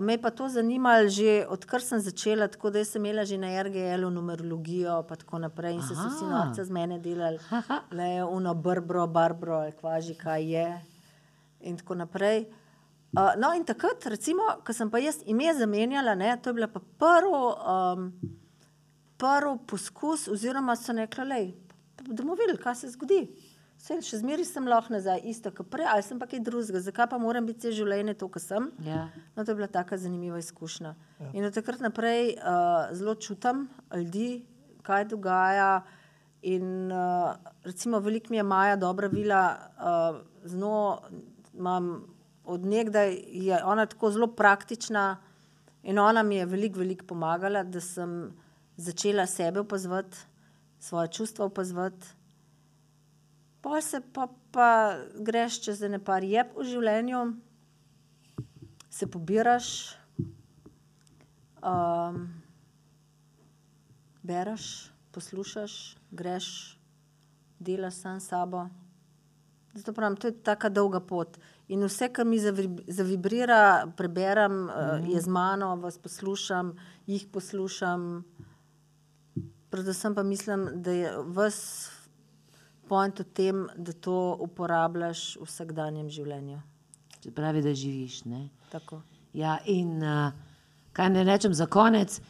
S3: Me je pa to zanimalo že odkar sem začela, tako da sem imela že na RGL-u numerologijo in tako naprej in so se vsi
S2: Aha.
S3: norce z mene delali, le uno brbro, barbro, ali kvaži kaj je in tako naprej. Uh, no in takrat, recimo, ko sem pa jaz ime zamenjala, ne, to je bila pa prvo, um, prvi poskus, oziroma so rekli, da bomo videli, kaj se zgodi. Vse, še zmeraj sem lahko nazaj, isto kot prej, ali sem pa kaj drugega, zakaj pa moram biti vse življenje to, kar sem.
S2: Ja.
S3: No, to je bila taka zanimiva izkušnja. Ja. In od takrat naprej uh, zelo čutim ljudi, kaj dogaja. In uh, recimo, veliko mi je Maja dobra vila, uh, z njo imam odnegdaj, je ona tako zelo praktična in ona mi je veliko, veliko pomagala, da sem začela sebe opazovati, svoje čustva opazovati. Pol se pa, pa greš čez ene par jeb v življenju, se pobiraš, um, bereš, poslušaš, greš, delaš sam s sabo. Zato pravim, to je tako dolga pot. In vse, kar mi zavib- zavibrira, preberem, mm -hmm. je z mano, vas poslušam, jih poslušam. Predvsem pa mislim, da je vas point v tem, da to uporabljaš v vsakdanjem življenju.
S2: Se pravi, da živiš. Ne?
S3: Tako.
S2: Ja, in uh, kaj ne rečem za konec,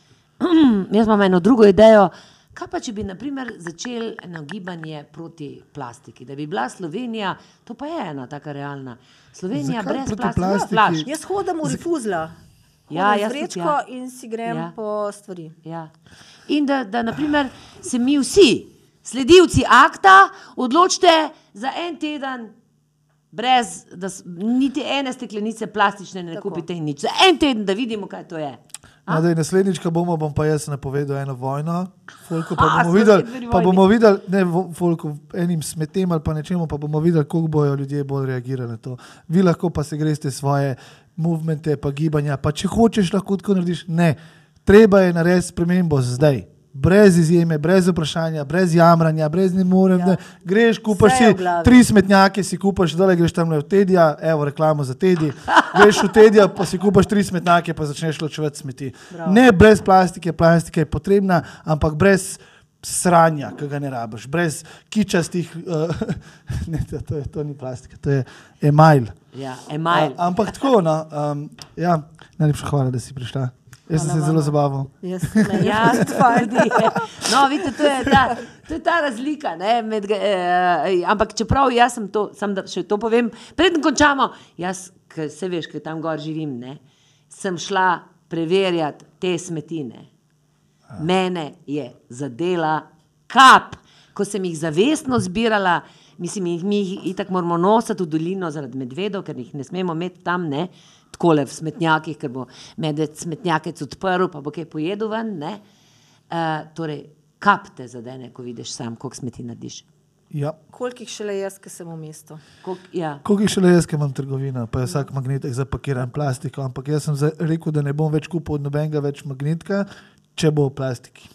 S2: jaz imam eno drugo idejo. Kaj pa, če bi naprimer, začeli eno gibanje proti plastiki, da bi bila Slovenija, to pa je ena taka realna. Slovenija
S1: Zakaj
S2: brez plastike.
S1: plastiki?
S2: Ja, flaš.
S3: Jaz hodim v rifuzla,
S2: Ja,
S3: ja,
S2: jaz
S3: vrečko
S2: ja.
S3: in si grem
S2: ja.
S3: po stvari.
S2: Ja. In da, da naprimer, se mi vsi, sledilci akta, odločite za en teden, brez da niti ene steklenice plastične ne
S3: Tako.
S2: kupite in nič. Za en teden, da vidimo, kaj to je.
S1: No, da je naslednjič, ko bomo, bom pa jaz napovedal eno vojno, Folko, pa
S2: A,
S1: bomo videli, pa bomo videli, ne vo- Folko, enim smetem ali pa nečemu, pa bomo videli, kako bojo ljudje bolj reagirali na to. Vi lahko pa se greste svoje movemente, pa gibanja, pa če hočeš, lahko tako narediš. Ne, treba je narediti spremembo zdaj. Brez izjeme, brez vprašanja, brez jamranja, brez ne morem. Ja.
S3: Ja.
S1: Greš, kupaš si tri smetnjake, si kupaš, dole greš tam v Tedija, evo reklamo za Tedi. Greš v Tedija, pa si kupaš tri smetnjake, pa začneš ločevati smeti.
S3: Bravo.
S1: Ne brez plastike, plastika je potrebna, ampak brez sranja, ki ga ne rabiš, brez kičastih, uh, ne, to, to, je, to ni plastika, to je emajl.
S2: Ja, emajl.
S1: A, ampak tako, no, um, ja, najlepša hvala, da si prišla. Jaz sem se zelo zabaval.
S3: Jaz ne,
S2: Ja, tudi. No, vidite, to je ta, to je ta razlika. ne, Med, eh, ampak čeprav jaz sem to, sam da še to povem, preden končamo, jaz, ki se veš, ki tam gor živim, ne, sem šla preverjati te smetine. Mene je zadela kap, ko sem jih zavestno zbirala. Mislim, jih mi jih itak moramo nositi v dolino zaradi medvedov, ker jih ne smemo imeti tam, ne, tako le v smetnjakih, ker bo medved smetnjakec odprl, pa bo kaj pojedel ven. ne. Uh, torej, kap te zadene, ko vidiš sam, koliko smeti narediš.
S1: Ja.
S3: Koliko jih šele jaz, ki sem v mestu.
S2: Koliko, ja.
S1: Koliko jih šele jaz, ki imam trgovino, pa je vsak magnetek zapakiran plastiko, ampak jaz sem rekel, da ne bom več kupil od nobenega več magnetka, če bo v plastiki.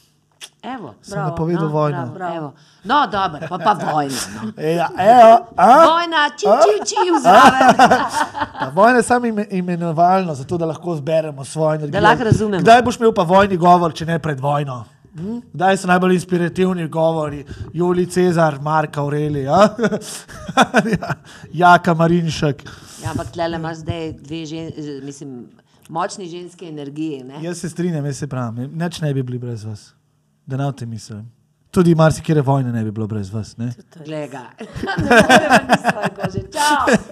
S2: Evo,
S1: Sem
S3: Bravo,
S1: napovedal
S2: no,
S1: vojno.
S2: bravo, evo. No, dobro, pa pa vojna. No.
S1: Ja, evo, a?
S2: Vojna, čim, čim, zraven.
S1: Ta vojna je samo ime, imenovalno, zato da lahko zberemo svojo energijo.
S2: lahko razumemo.
S1: Kdaj boš imel pa vojni govor, če ne pred vojno? Hm? Kdaj so najbolj inspirativni govori? Julij Cezar, Mark Aureli, ja? Ja, Jaka Marinšek.
S2: Ja, ampak tle imaš zdaj dve žen, mislim, močni ženske energije. Ne?
S1: Jaz se strinjam, jaz se pravim, nič ne bi bili brez vas. Da ne v tem mislim. Tudi marsikere vojne ne bi bilo brez vas. Ne?
S2: Glej ga.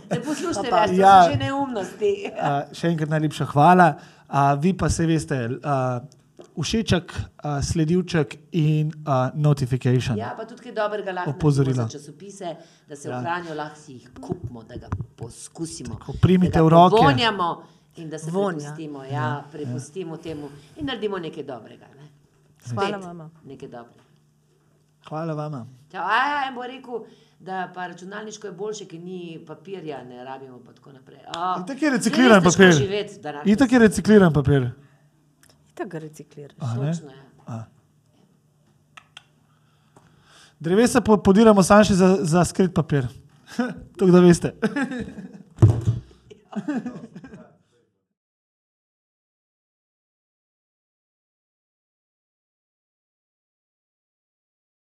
S2: Ne poslušajte več, to
S1: Ja.
S2: so že neumnosti.
S1: Uh, še enkrat najlepša hvala. Uh, vi pa se veste, uh, všeček, uh, sledilček in uh, notification.
S2: Ja, pa tudi kaj dobrega lahko
S1: Opozorila.
S2: časopise, da se
S1: Ja.
S2: ohranijo, lahko si jih kupimo, da ga poskusimo.
S1: Tako, primite v roke.
S2: Vonjamo in da se
S3: Vonja.
S2: prepustimo, ja, prepustimo temu in naredimo nekaj dobrega. Ne?
S3: Hvala, mama.
S2: Nekaj dobrega.
S1: Hvala vama.
S2: Čau, a ja, en bo rekel, da pa računalniško je boljše, ker ni papirja, ne rabimo pa tako naprej. O,
S1: Itak je recikliran papir.
S2: živeti.
S1: Itak je recikliran papir.
S3: Tako ga recikliraš.
S1: A?
S2: Točno je.
S1: A. Drevesa po- podiramo sanjši za, za skrit papir. to, da veste.